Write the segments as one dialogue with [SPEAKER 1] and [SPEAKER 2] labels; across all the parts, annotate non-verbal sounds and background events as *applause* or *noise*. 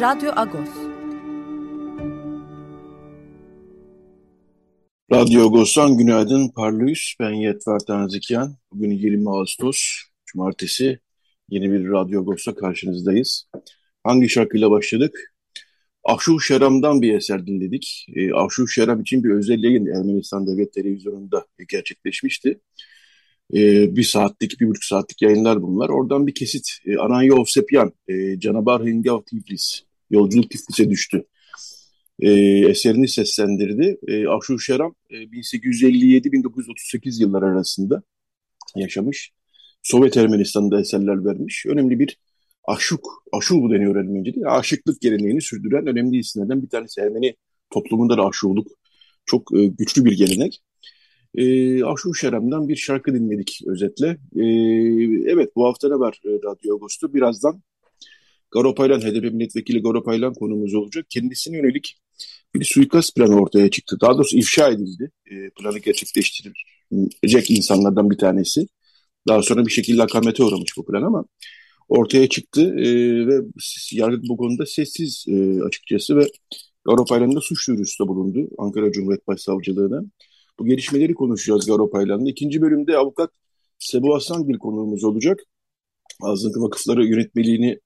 [SPEAKER 1] Radyo Agos.
[SPEAKER 2] Radyo Agos'tan günaydın parlıyız. Ben Yetver Tanzikyan. Bugün 20 Ağustos, Cumartesi. Yeni bir Radyo Agos'ta karşınızdayız. Hangi şarkıyla başladık? Ahşu Şeram'dan bir eser dinledik. E, Ahşu Şeram için bir özel yayın Ermenistan Devlet Televizyonu'nda gerçekleşmişti. E, bir saatlik, bir buçuk saatlik yayınlar bunlar. Oradan bir kesit. E, Ananya Ovsepyan, e, Canabar Hingav Tiflis Yolculuk Tiflis'e düştü. E, eserini seslendirdi. E, Aşur Şeram e, 1857-1938 yıllar arasında yaşamış. Sovyet Ermenistan'da eserler vermiş. Önemli bir aşuk, aşul bu deniyor Ermeniciliği. Aşıklık geleneğini sürdüren önemli isimlerden bir tanesi. Ermeni toplumunda da aşulluk çok e, güçlü bir gelenek. E, Aşur Şeram'dan bir şarkı dinledik özetle. E, evet bu hafta ne var e, Radyo Ağustos'ta? Birazdan Garopaylan, HDP milletvekili Garopaylan konumuz olacak. Kendisine yönelik bir suikast planı ortaya çıktı. Daha doğrusu ifşa edildi. E, planı gerçekleştirecek insanlardan bir tanesi. Daha sonra bir şekilde akamete uğramış bu plan ama ortaya çıktı e, ve yargı bu konuda sessiz e, açıkçası ve Garopaylan'da suç duyurusunda bulundu Ankara Cumhuriyet Başsavcılığı'na. Bu gelişmeleri konuşacağız Garopaylan'da. İkinci bölümde avukat Sebu Aslan bir konuğumuz olacak. Azınlık Vakıfları yönetmeliğini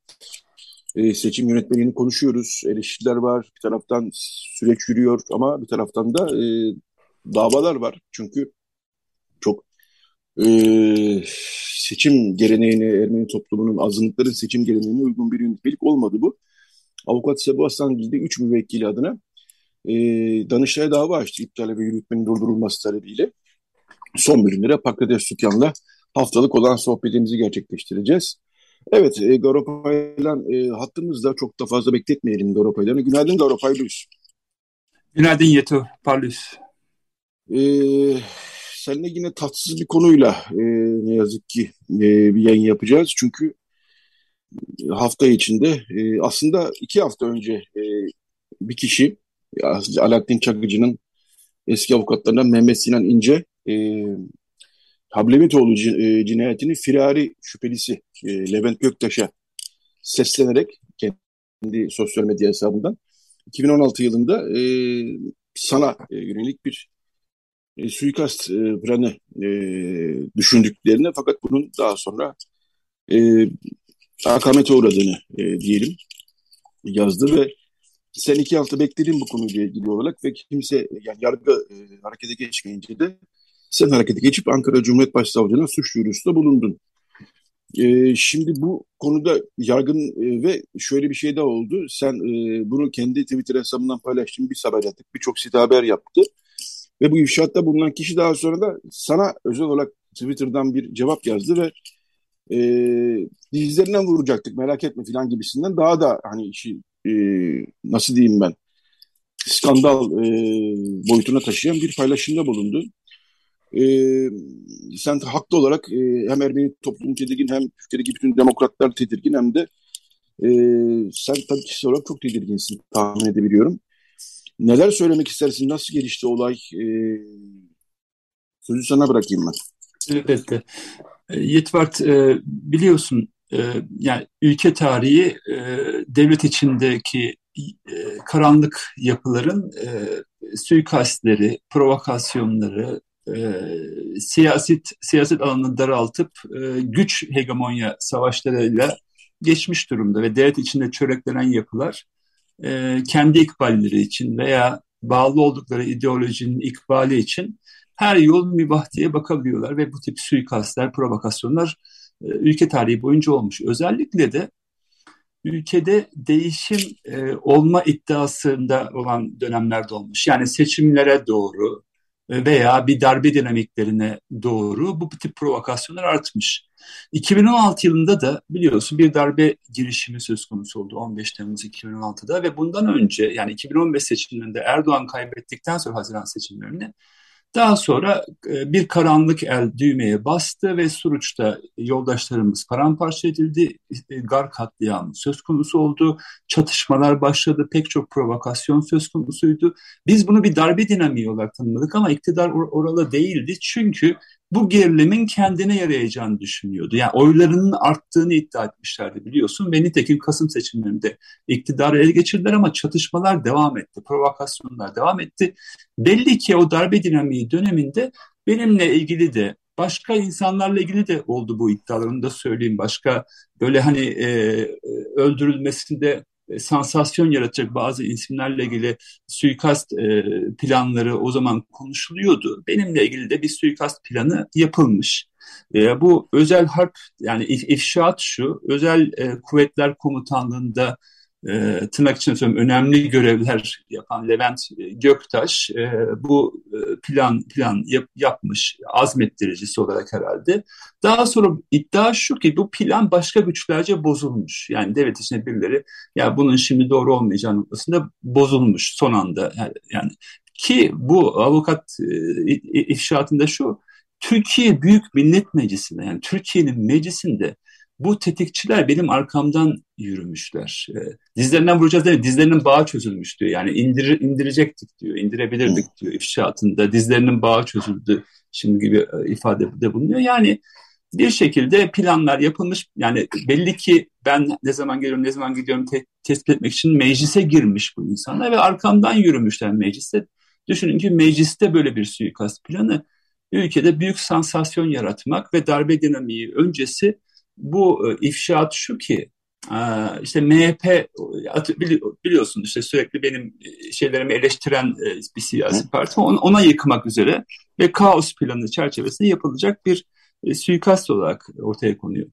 [SPEAKER 2] e, seçim yönetmeliğini konuşuyoruz. Eleştiriler var. Bir taraftan süreç yürüyor ama bir taraftan da e, davalar var. Çünkü çok e, seçim geleneğine, Ermeni toplumunun azınlıkların seçim geleneğine uygun bir yönetmelik olmadı bu. Avukat Sebu Aslan de 3 müvekkili adına e, Danıştay'a dava açtı iptal ve yürütmenin durdurulması talebiyle. Son bölümlere Pakrates Sükyan'la haftalık olan sohbetimizi gerçekleştireceğiz. Evet, e, Garopaylan e, hattımızda çok da fazla bekletmeyelim Garopaylan'ı. Günaydın Garopaylus.
[SPEAKER 3] Günaydın Yeto Parlus.
[SPEAKER 2] E, seninle yine tatsız bir konuyla e, ne yazık ki e, bir yayın yapacağız. Çünkü hafta içinde e, aslında iki hafta önce e, bir kişi Alaaddin Çakıcı'nın eski avukatlarından Mehmet Sinan İnce e, Hablemitoğlu e, cinayetinin firari şüphelisi e, Levent Göktaş'a seslenerek kendi sosyal medya hesabından 2016 yılında e, sana yönelik bir suikast planı düşündüklerine fakat bunun daha sonra akamete uğradığını diyelim yazdı ve sen iki hafta bekledin bu konuyla ilgili olarak ve kimse yani yargı harekete geçmeyince de sen harekete geçip Ankara Cumhuriyet Başsavcılığına suç duyurusunda bulundun. E, şimdi bu konuda yargın e, ve şöyle bir şey daha oldu. Sen e, bunu kendi Twitter hesabından paylaştın, bir haber yaptık, birçok site haber yaptı. Ve bu ifşaatta bulunan kişi daha sonra da sana özel olarak Twitter'dan bir cevap yazdı ve e, dizlerinden vuracaktık merak etme falan gibisinden daha da hani işi e, nasıl diyeyim ben skandal e, boyutuna taşıyan bir paylaşımda bulundu e, sen haklı olarak e, hem Ermeni toplumu tedirgin hem Türkiye'deki bütün demokratlar tedirgin hem de e, sen tabii kişisel olarak çok tedirginsin tahmin edebiliyorum. Neler söylemek istersin? Nasıl gelişti olay? E, sözü sana bırakayım ben.
[SPEAKER 3] Evet. E, Yetvart e, biliyorsun e, yani ülke tarihi devlet içindeki karanlık yapıların suikastleri, provokasyonları, e, siyaset siyaset alanını daraltıp e, güç hegemonya savaşlarıyla geçmiş durumda ve devlet içinde çöreklenen yapılar e, kendi ikballeri için veya bağlı oldukları ideolojinin ikbali için her yol mübah diye bakabiliyorlar ve bu tip suikastler, provokasyonlar e, ülke tarihi boyunca olmuş. Özellikle de ülkede değişim e, olma iddiasında olan dönemlerde olmuş. Yani seçimlere doğru, veya bir darbe dinamiklerine doğru bu tip provokasyonlar artmış. 2016 yılında da biliyorsun bir darbe girişimi söz konusu oldu 15 Temmuz 2016'da ve bundan önce yani 2015 seçimlerinde Erdoğan kaybettikten sonra Haziran seçimlerini daha sonra e, bir karanlık el düğmeye bastı ve Suruç'ta yoldaşlarımız paramparça edildi. E, gar katliamı söz konusu oldu. Çatışmalar başladı. Pek çok provokasyon söz konusuydu. Biz bunu bir darbe dinamiği olarak tanımladık ama iktidar or oralı değildi. Çünkü bu gerilimin kendine yarayacağını düşünüyordu. Yani oylarının arttığını iddia etmişlerdi biliyorsun. Ve nitekim Kasım seçimlerinde iktidarı ele geçirdiler ama çatışmalar devam etti. Provokasyonlar devam etti. Belli ki o darbe dinamiği döneminde benimle ilgili de başka insanlarla ilgili de oldu bu iddialarını da söyleyeyim. Başka böyle hani e, öldürülmesinde sansasyon yaratacak bazı isimlerle ilgili suikast e, planları o zaman konuşuluyordu. Benimle ilgili de bir suikast planı yapılmış. E, bu özel harp yani ifşaat şu, özel e, kuvvetler komutanlığında e, tırnak için söylüyorum önemli görevler yapan Levent Göktaş e, bu e, plan plan yap, yapmış azmettiricisi olarak herhalde. Daha sonra iddia şu ki bu plan başka güçlerce bozulmuş. Yani devlet içinde birileri ya bunun şimdi doğru olmayacağı noktasında bozulmuş son anda yani ki bu avukat e, ifşaatında şu Türkiye Büyük Millet Meclisi'nde yani Türkiye'nin meclisinde bu tetikçiler benim arkamdan yürümüşler. E, dizlerinden vuracağız değil Dizlerinin bağı çözülmüş diyor. Yani indir, indirecektik diyor, indirebilirdik diyor ifşaatında. Dizlerinin bağı çözüldü şimdi gibi e, ifade bulunuyor. Yani bir şekilde planlar yapılmış. Yani belli ki ben ne zaman geliyorum, ne zaman gidiyorum te- tespit etmek için meclise girmiş bu insanlar ve arkamdan yürümüşler mecliste. Düşünün ki mecliste böyle bir suikast planı ülkede büyük sansasyon yaratmak ve darbe dinamiği öncesi bu e, ifşaat şu ki e, işte MHP biliyorsun işte sürekli benim e, şeylerimi eleştiren bir siyasi parti ona yıkmak üzere ve kaos planı çerçevesinde yapılacak bir suikast olarak ortaya konuyor.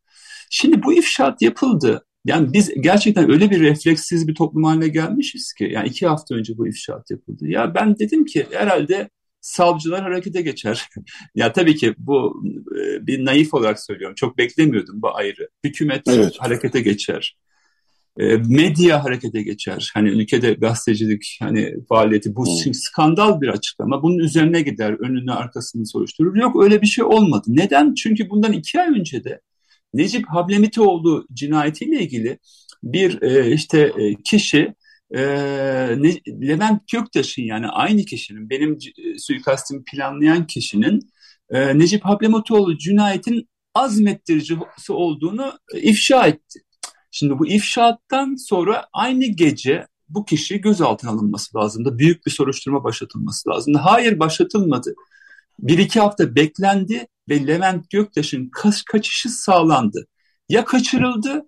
[SPEAKER 3] Şimdi bu ifşaat yapıldı. Yani biz gerçekten öyle bir refleksiz bir toplum haline gelmişiz ki yani iki hafta önce bu ifşaat yapıldı. Ya ben dedim ki herhalde savcılar harekete geçer. *laughs* ya tabii ki bu e, bir naif olarak söylüyorum. Çok beklemiyordum bu ayrı. Hükümet evet. harekete geçer. E, medya harekete geçer. Hani ülkede gazetecilik hani faaliyeti bu hmm. skandal bir açıklama. Bunun üzerine gider, önünü arkasını soruşturur. Yok öyle bir şey olmadı. Neden? Çünkü bundan iki ay önce de Necip Hablemitoğlu cinayetiyle ilgili bir e, işte kişi e, Levent Göktaş'ın yani aynı kişinin benim e, planlayan kişinin e, Necip Hablematoğlu cinayetin azmettiricisi olduğunu e, ifşa etti. Şimdi bu ifşaattan sonra aynı gece bu kişi gözaltına alınması lazımdı. Büyük bir soruşturma başlatılması lazımdı. Hayır başlatılmadı. Bir iki hafta beklendi ve Levent Göktaş'ın kaç, kaçışı sağlandı. Ya kaçırıldı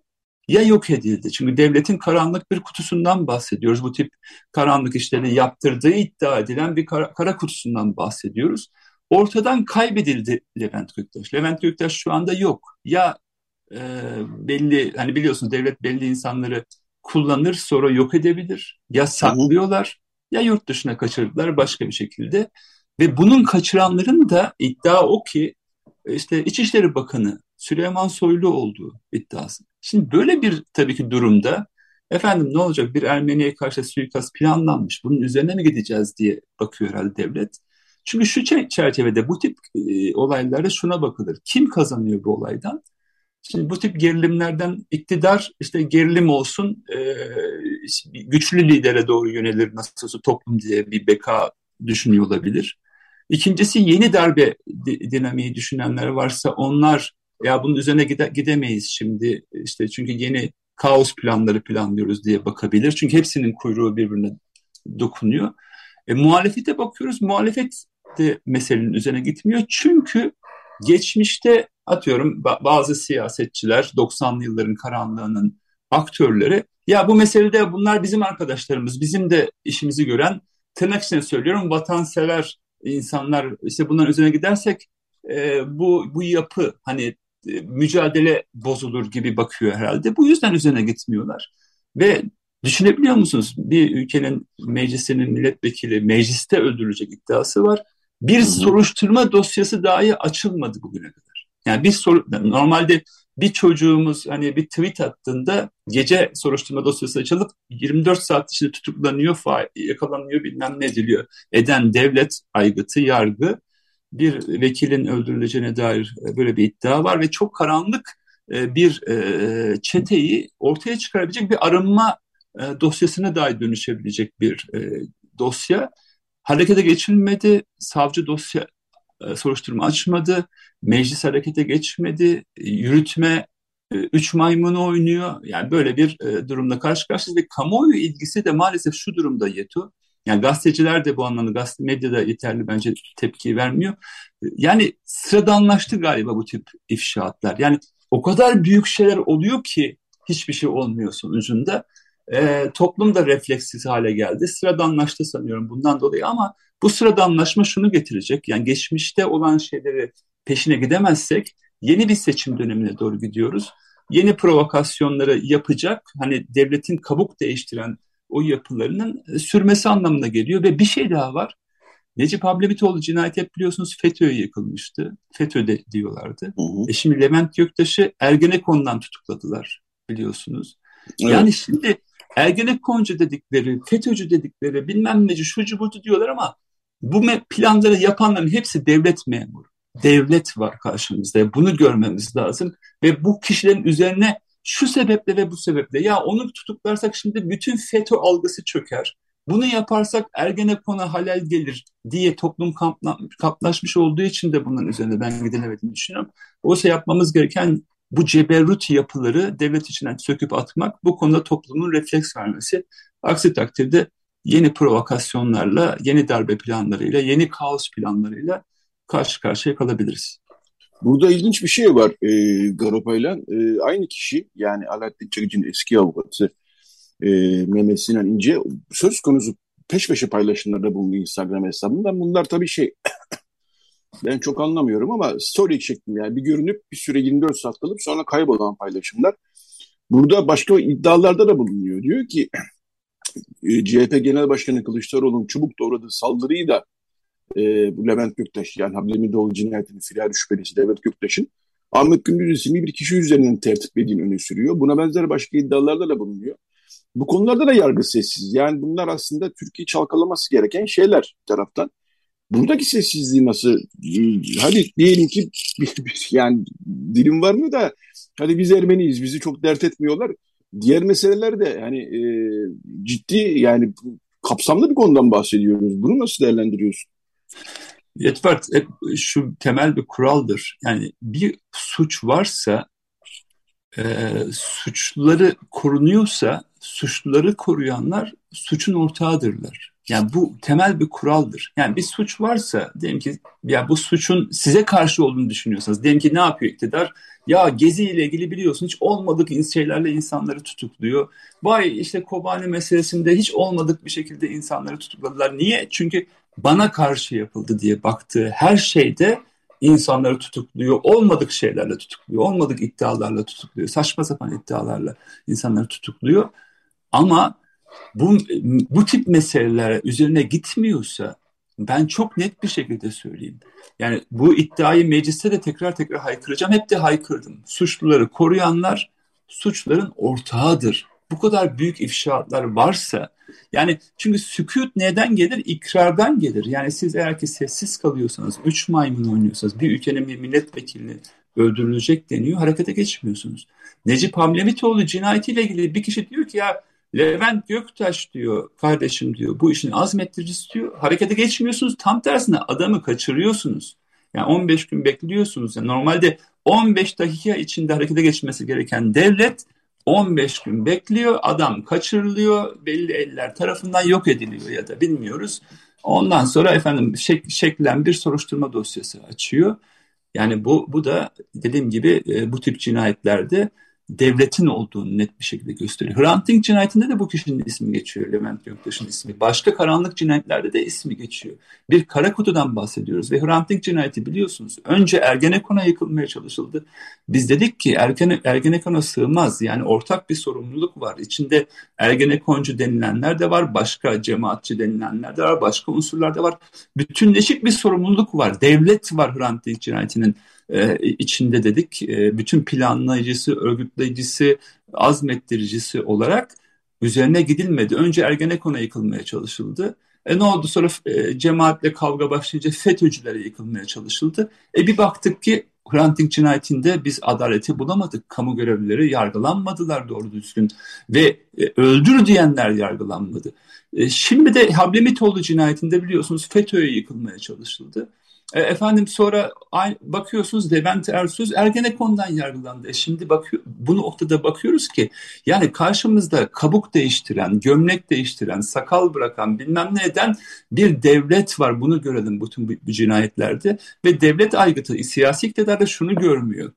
[SPEAKER 3] ya yok edildi. Çünkü devletin karanlık bir kutusundan bahsediyoruz. Bu tip karanlık işlerini yaptırdığı iddia edilen bir kara, kara kutusundan bahsediyoruz. Ortadan kaybedildi Levent Göktaş. Levent Göktaş şu anda yok. Ya e, belli, hani biliyorsunuz devlet belli insanları kullanır sonra yok edebilir. Ya saklıyorlar ya yurt dışına kaçırdılar başka bir şekilde. Ve bunun kaçıranların da iddia o ki işte İçişleri Bakanı Süleyman Soylu olduğu iddiası. Şimdi böyle bir tabii ki durumda efendim ne olacak bir Ermeniye karşı suikast planlanmış bunun üzerine mi gideceğiz diye bakıyor herhalde devlet. Çünkü şu çerçevede bu tip e, olaylarda şuna bakılır. Kim kazanıyor bu olaydan? Şimdi bu tip gerilimlerden iktidar işte gerilim olsun e, güçlü lidere doğru yönelir nasıl olsa toplum diye bir beka düşünüyor olabilir. İkincisi yeni darbe dinamiği düşünenler varsa onlar ya bunun üzerine gide, gidemeyiz şimdi işte çünkü yeni kaos planları planlıyoruz diye bakabilir. Çünkü hepsinin kuyruğu birbirine dokunuyor. E, muhalefete bakıyoruz. Muhalefet de meselenin üzerine gitmiyor. Çünkü geçmişte atıyorum bazı siyasetçiler 90'lı yılların karanlığının aktörleri ya bu meselede bunlar bizim arkadaşlarımız, bizim de işimizi gören tırnak içinde söylüyorum vatansever insanlar işte bunların üzerine gidersek e, bu bu yapı hani mücadele bozulur gibi bakıyor herhalde. Bu yüzden üzerine gitmiyorlar. Ve düşünebiliyor musunuz? Bir ülkenin meclisinin milletvekili mecliste öldürülecek iddiası var. Bir soruşturma dosyası dahi açılmadı bugüne kadar. Yani bir soru normalde bir çocuğumuz hani bir tweet attığında gece soruşturma dosyası açılıp 24 saat içinde tutuklanıyor, yakalanıyor bilmem ne ediliyor. Eden devlet aygıtı, yargı bir vekilin öldürüleceğine dair e, böyle bir iddia var ve çok karanlık e, bir e, çeteyi ortaya çıkarabilecek bir arınma dosyasına dahi dönüşebilecek bir dosya. Harekete geçilmedi, savcı dosya soruşturma açmadı, meclis harekete geçmedi, yürütme üç maymunu oynuyor. Yani böyle bir durumda karşı karşıyayız ve kamuoyu ilgisi de maalesef şu durumda Yetu. Yani gazeteciler de bu anlamda gazete medyada yeterli bence tepki vermiyor. Yani sıradanlaştı galiba bu tip ifşaatlar. Yani o kadar büyük şeyler oluyor ki hiçbir şey olmuyor sonucunda. E, toplum da refleksiz hale geldi. Sıradanlaştı sanıyorum bundan dolayı ama bu sıradanlaşma şunu getirecek. Yani geçmişte olan şeyleri peşine gidemezsek yeni bir seçim dönemine doğru gidiyoruz. Yeni provokasyonları yapacak, hani devletin kabuk değiştiren o yapılarının e, sürmesi anlamına geliyor. Ve bir şey daha var. Necip Hablemitoğlu cinayeti hep biliyorsunuz FETÖ'ye yıkılmıştı. FETÖ'de diyorlardı. Hı hı. E şimdi Levent Göktaş'ı Ergenekon'dan tutukladılar biliyorsunuz. Evet. Yani şimdi Ergenekoncu dedikleri, FETÖ'cü dedikleri bilmem neci şucu bucu diyorlar ama bu planları yapanların hepsi devlet memuru. Devlet var karşımızda. Bunu görmemiz lazım. Ve bu kişilerin üzerine şu sebeple ve bu sebeple ya onu tutuklarsak şimdi bütün FETÖ algısı çöker. Bunu yaparsak Ergenekon'a halel gelir diye toplum kaplaşmış olduğu için de bunun üzerine ben gidilemediğini düşünüyorum. Oysa yapmamız gereken bu ceberrut yapıları devlet içinden söküp atmak, bu konuda toplumun refleks vermesi. Aksi takdirde yeni provokasyonlarla, yeni darbe planlarıyla, yeni kaos planlarıyla karşı karşıya kalabiliriz.
[SPEAKER 2] Burada ilginç bir şey var e, Garopa'yla. E, aynı kişi yani Alaaddin Çakıcı'nın eski avukatı e, Mehmet Sinan İnce söz konusu peş peşe paylaşımlarda bulundu Instagram hesabından. Bunlar tabii şey *coughs* ben çok anlamıyorum ama story şeklinde yani bir görünüp bir süre 24 saat kalıp sonra kaybolan paylaşımlar. Burada başka iddialarda da bulunuyor. Diyor ki *coughs* e, CHP Genel Başkanı Kılıçdaroğlu'nun çubuk doğradığı saldırıyı da e, bu Levent Göktaş yani Hablemitoğlu cinayetinin firar şüphelisi Levent Göktaş'ın Ahmet Gündüz isimli bir kişi üzerinden tertip edildiğini öne sürüyor. Buna benzer başka iddialarda da bulunuyor. Bu konularda da yargı sessiz. Yani bunlar aslında Türkiye çalkalaması gereken şeyler taraftan. Buradaki sessizliği nasıl? Hadi diyelim ki *laughs* yani dilim var mı da hadi biz Ermeniyiz bizi çok dert etmiyorlar. Diğer meseleler de yani e, ciddi yani kapsamlı bir konudan bahsediyoruz. Bunu nasıl değerlendiriyorsun?
[SPEAKER 3] Yetvart hep şu temel bir kuraldır. Yani bir suç varsa e, suçluları korunuyorsa suçluları koruyanlar suçun ortağıdırlar. Yani bu temel bir kuraldır. Yani bir suç varsa diyelim ki ya bu suçun size karşı olduğunu düşünüyorsanız diyelim ki ne yapıyor iktidar? Ya Gezi ile ilgili biliyorsun hiç olmadık şeylerle insanları tutukluyor. Vay işte Kobani meselesinde hiç olmadık bir şekilde insanları tutukladılar. Niye? Çünkü bana karşı yapıldı diye baktığı her şeyde insanları tutukluyor. Olmadık şeylerle tutukluyor. Olmadık iddialarla tutukluyor. Saçma sapan iddialarla insanları tutukluyor. Ama bu, bu tip meseleler üzerine gitmiyorsa ben çok net bir şekilde söyleyeyim. Yani bu iddiayı mecliste de tekrar tekrar haykıracağım. Hep de haykırdım. Suçluları koruyanlar suçların ortağıdır. Bu kadar büyük ifşaatlar varsa yani çünkü sükut neden gelir? İkrardan gelir. Yani siz eğer ki sessiz kalıyorsanız, üç maymun oynuyorsanız, bir ülkenin bir milletvekili öldürülecek deniyor, harekete geçmiyorsunuz. Necip Hamlemitoğlu cinayetiyle ilgili bir kişi diyor ki ya Levent Göktaş diyor kardeşim diyor bu işin azmettiricisi diyor. Harekete geçmiyorsunuz tam tersine adamı kaçırıyorsunuz. Yani 15 gün bekliyorsunuz. Yani normalde 15 dakika içinde harekete geçmesi gereken devlet 15 gün bekliyor. Adam kaçırılıyor. Belli eller tarafından yok ediliyor ya da bilmiyoruz. Ondan sonra efendim şek şeklen bir soruşturma dosyası açıyor. Yani bu bu da dediğim gibi e, bu tip cinayetlerde devletin olduğunu net bir şekilde gösteriyor. Hrant Dink cinayetinde de bu kişinin ismi geçiyor. Levent Göktaş'ın ismi. Başka karanlık cinayetlerde de ismi geçiyor. Bir kara kutudan bahsediyoruz ve Hrant Dink cinayeti biliyorsunuz. Önce Ergenekon'a yıkılmaya çalışıldı. Biz dedik ki Ergene, Ergenekon'a sığmaz. Yani ortak bir sorumluluk var. İçinde Ergenekoncu denilenler de var. Başka cemaatçi denilenler de var. Başka unsurlar da var. Bütünleşik bir sorumluluk var. Devlet var Hrant Dink cinayetinin e, içinde dedik. E, bütün planlayıcısı, örgütleyicisi, azmettiricisi olarak üzerine gidilmedi. Önce Ergenekon'a yıkılmaya çalışıldı. E ne oldu sonra e, cemaatle kavga başlayınca FETÖ'cülere yıkılmaya çalışıldı. E bir baktık ki Hrant Dink cinayetinde biz adaleti bulamadık. Kamu görevlileri yargılanmadılar doğru düzgün ve e, öldür diyenler yargılanmadı. Şimdi de Hablemitoğlu cinayetinde biliyorsunuz FETÖ'ye yıkılmaya çalışıldı. E, efendim sonra bakıyorsunuz Levent Ersöz Ergenekon'dan yargılandı. E şimdi bakıyor, bu noktada bakıyoruz ki yani karşımızda kabuk değiştiren, gömlek değiştiren, sakal bırakan bilmem ne eden bir devlet var. Bunu görelim bütün bu, bu cinayetlerde ve devlet aygıtı siyasi iktidar da şunu görmüyor.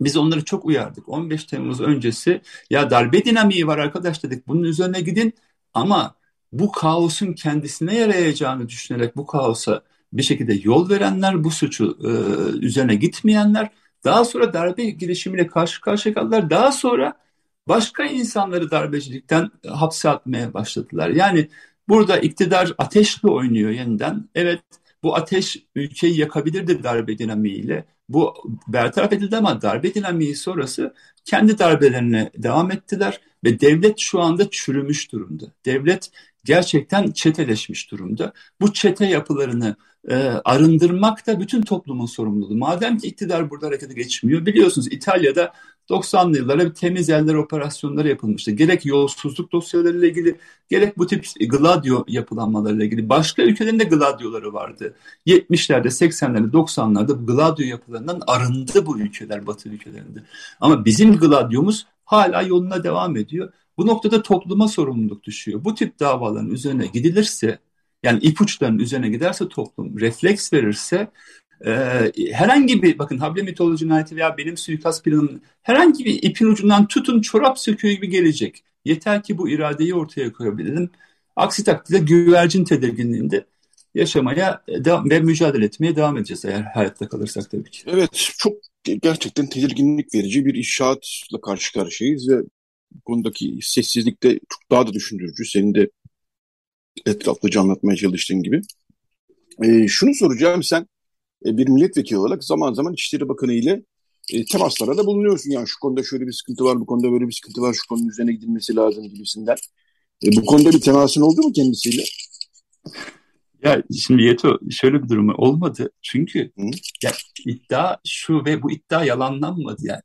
[SPEAKER 3] Biz onları çok uyardık. 15 Temmuz öncesi ya darbe dinamiği var arkadaş dedik. Bunun üzerine gidin ama bu kaosun kendisine yarayacağını düşünerek bu kaosa bir şekilde yol verenler, bu suçu e, üzerine gitmeyenler, daha sonra darbe girişimiyle karşı karşıya kaldılar. Daha sonra başka insanları darbecilikten hapse atmaya başladılar. Yani burada iktidar ateşle oynuyor yeniden. Evet bu ateş ülkeyi yakabilirdi darbe dinamiğiyle. Bu bertaraf edildi ama darbe dinamiği sonrası kendi darbelerine devam ettiler ve devlet şu anda çürümüş durumda. Devlet gerçekten çeteleşmiş durumda. Bu çete yapılarını e, arındırmak da bütün toplumun sorumluluğu. Madem ki iktidar burada harekete geçmiyor, biliyorsunuz İtalya'da 90'lı yıllara bir temiz eller operasyonları yapılmıştı. Gerek yolsuzluk dosyalarıyla ilgili, gerek bu tip gladio yapılanmalarıyla ilgili. Başka ülkelerin de gladioları vardı. 70'lerde, 80'lerde, 90'larda bu gladio yapılarından arındı bu ülkeler, Batı ülkelerinde. Ama bizim gladiomuz hala yoluna devam ediyor. Bu noktada topluma sorumluluk düşüyor. Bu tip davaların üzerine gidilirse, yani ipuçlarının üzerine giderse toplum, refleks verirse e, herhangi bir bakın Hable mitoloji cinayeti veya benim suikast planım herhangi bir ipin ucundan tutun çorap söküğü gibi gelecek. Yeter ki bu iradeyi ortaya koyabilelim. Aksi takdirde güvercin tedirginliğinde yaşamaya devam ve mücadele etmeye devam edeceğiz eğer hayatta kalırsak tabii ki.
[SPEAKER 2] Evet çok gerçekten tedirginlik verici bir inşaatla karşı karşıyayız ve konudaki sessizlik de çok daha da düşündürücü. Senin de etraflıca anlatmaya çalıştığın gibi. E, şunu soracağım sen e, bir milletvekili olarak zaman zaman İçişleri Bakanı ile e, temaslara da bulunuyorsun. Yani şu konuda şöyle bir sıkıntı var, bu konuda böyle bir sıkıntı var, şu konunun üzerine gidilmesi lazım gibisinden. E, bu konuda bir temasın oldu mu kendisiyle?
[SPEAKER 3] Ya şimdi Yeto şöyle bir durum olmadı. Çünkü ya, iddia şu ve bu iddia yalanlanmadı yani.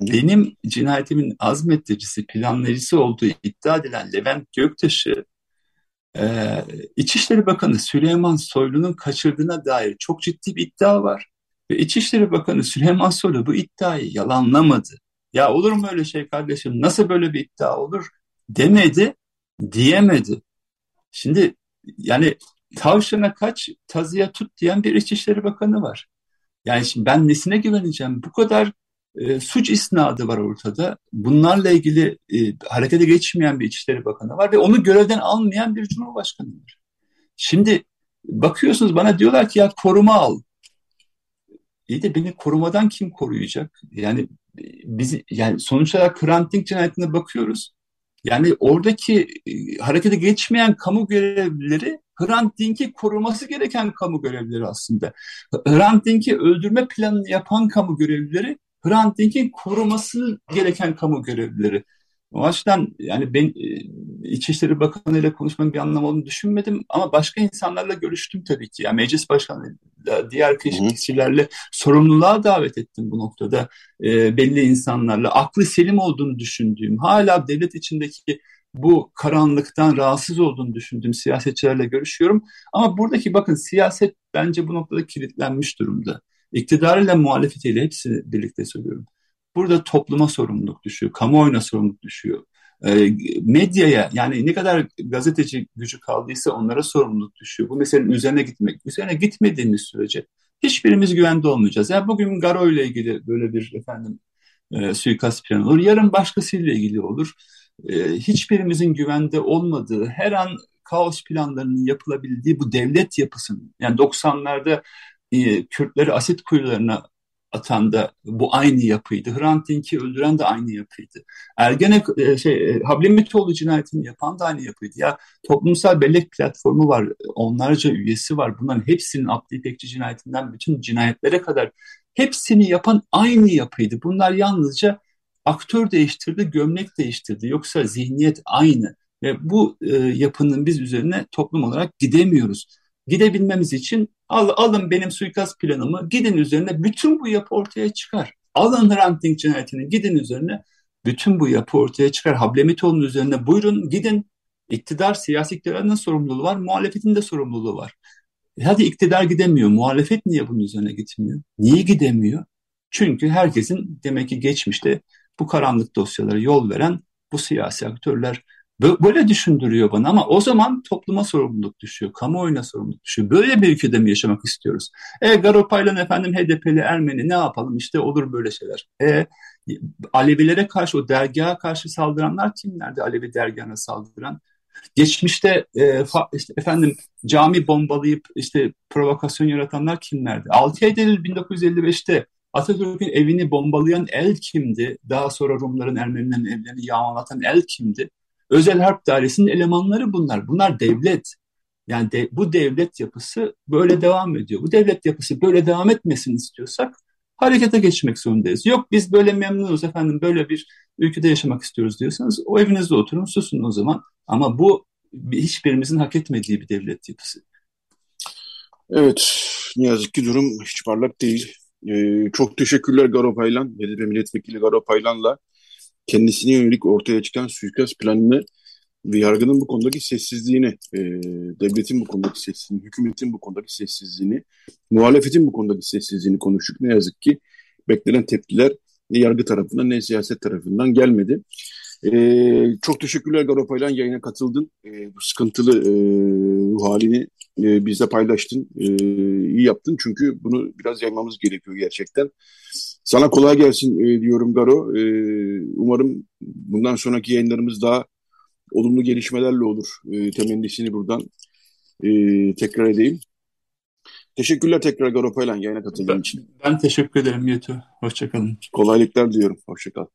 [SPEAKER 3] Hı. Benim cinayetimin azmettiricisi, planlayıcısı olduğu iddia edilen Levent Göktaş'ı ee, İçişleri Bakanı Süleyman Soylu'nun kaçırdığına dair çok ciddi bir iddia var. Ve İçişleri Bakanı Süleyman Soylu bu iddiayı yalanlamadı. Ya olur mu öyle şey kardeşim nasıl böyle bir iddia olur demedi, diyemedi. Şimdi yani tavşana kaç, tazıya tut diyen bir İçişleri Bakanı var. Yani şimdi ben nesine güveneceğim? Bu kadar e, suç isnadı var ortada. Bunlarla ilgili e, harekete geçmeyen bir İçişleri Bakanı var ve onu görevden almayan bir Cumhurbaşkanı var. Şimdi bakıyorsunuz bana diyorlar ki ya koruma al. İyi de beni korumadan kim koruyacak? Yani e, biz yani sonuç olarak cinayetine bakıyoruz. Yani oradaki e, harekete geçmeyen kamu görevlileri Hrant Dink'i koruması gereken kamu görevlileri aslında. Hrant Dink'i öldürme planını yapan kamu görevlileri Hrant Dink'in koruması gereken kamu görevlileri. O açıdan yani ben e, İçişleri Bakanı ile konuşmanın bir anlamı olduğunu düşünmedim ama başka insanlarla görüştüm tabii ki. Yani meclis başkanı diğer kişilerle sorumluluğa davet ettim bu noktada. E, belli insanlarla aklı selim olduğunu düşündüğüm, hala devlet içindeki bu karanlıktan rahatsız olduğunu düşündüğüm siyasetçilerle görüşüyorum. Ama buradaki bakın siyaset bence bu noktada kilitlenmiş durumda. İktidarıyla muhalefetiyle hepsini birlikte söylüyorum. Burada topluma sorumluluk düşüyor, kamuoyuna sorumluluk düşüyor. E, medyaya yani ne kadar gazeteci gücü kaldıysa onlara sorumluluk düşüyor. Bu meselenin üzerine gitmek. Üzerine gitmediğimiz sürece hiçbirimiz güvende olmayacağız. Yani bugün Garo ile ilgili böyle bir efendim e, suikast planı olur. Yarın başkasıyla ilgili olur. E, hiçbirimizin güvende olmadığı, her an kaos planlarının yapılabildiği bu devlet yapısının yani 90'larda e, Kürtleri asit kuyularına atan da bu aynı yapıydı. Hrant Dink'i öldüren de aynı yapıydı. Ergene e, şey e, Hablemitoğlu cinayetini yapan da aynı yapıydı. Ya toplumsal bellek platformu var. Onlarca üyesi var. Bunların hepsinin Abdi İpekçi cinayetinden bütün cinayetlere kadar hepsini yapan aynı yapıydı. Bunlar yalnızca aktör değiştirdi, gömlek değiştirdi. Yoksa zihniyet aynı. Ve bu e, yapının biz üzerine toplum olarak gidemiyoruz. Gidebilmemiz için al, alın benim suikast planımı, gidin üzerine bütün bu yapı ortaya çıkar. Alın Hrant Dink cinayetini, gidin üzerine bütün bu yapı ortaya çıkar. Hablemitoğlu'nun üzerine buyurun gidin. İktidar, siyasi iktidarın sorumluluğu var, muhalefetin de sorumluluğu var. E hadi iktidar gidemiyor, muhalefet niye bunun üzerine gitmiyor? Niye gidemiyor? Çünkü herkesin demek ki geçmişte bu karanlık dosyalara yol veren bu siyasi aktörler Böyle düşündürüyor bana ama o zaman topluma sorumluluk düşüyor, kamuoyuna sorumluluk düşüyor. Böyle bir ülkede mi yaşamak istiyoruz? E Garopaylan efendim HDP'li Ermeni ne yapalım işte olur böyle şeyler. E Alevilere karşı o dergaha karşı saldıranlar kimlerdi? Alevi dergahına saldıran. Geçmişte e, fa, işte efendim cami bombalayıp işte provokasyon yaratanlar kimlerdi? 6 Eylül 1955'te Atatürk'ün evini bombalayan el kimdi? Daha sonra Rumların Ermenilerin evlerini yağmalatan el kimdi? Özel Harp Dairesi'nin elemanları bunlar. Bunlar devlet. Yani de, bu devlet yapısı böyle devam ediyor. Bu devlet yapısı böyle devam etmesini istiyorsak harekete geçmek zorundayız. Yok biz böyle memnunuz efendim böyle bir ülkede yaşamak istiyoruz diyorsanız o evinizde oturun susun o zaman. Ama bu hiçbirimizin hak etmediği bir devlet yapısı.
[SPEAKER 2] Evet ne yazık ki durum hiç parlak değil. Ee, çok teşekkürler Garo Paylan, BDP Milletvekili Garo Paylan'la kendisine yönelik ortaya çıkan suikast planını ve yargının bu konudaki sessizliğini, e, devletin bu konudaki sessizliğini, hükümetin bu konudaki sessizliğini, muhalefetin bu konudaki sessizliğini konuştuk. Ne yazık ki beklenen tepkiler ne yargı tarafından ne siyaset tarafından gelmedi. Ee, çok teşekkürler Garopaylan yayına katıldın. Ee, bu sıkıntılı e, ruh halini e, bizle paylaştın. E, iyi yaptın çünkü bunu biraz yaymamız gerekiyor gerçekten. Sana kolay gelsin e, diyorum Garo. E, umarım bundan sonraki yayınlarımız daha olumlu gelişmelerle olur. E, temennisini buradan e, tekrar edeyim. Teşekkürler tekrar Garo Paylan yayına katıldığın için.
[SPEAKER 3] Ben teşekkür ederim Yeto. Hoşçakalın.
[SPEAKER 2] Kolaylıklar diyorum. Hoşçakal.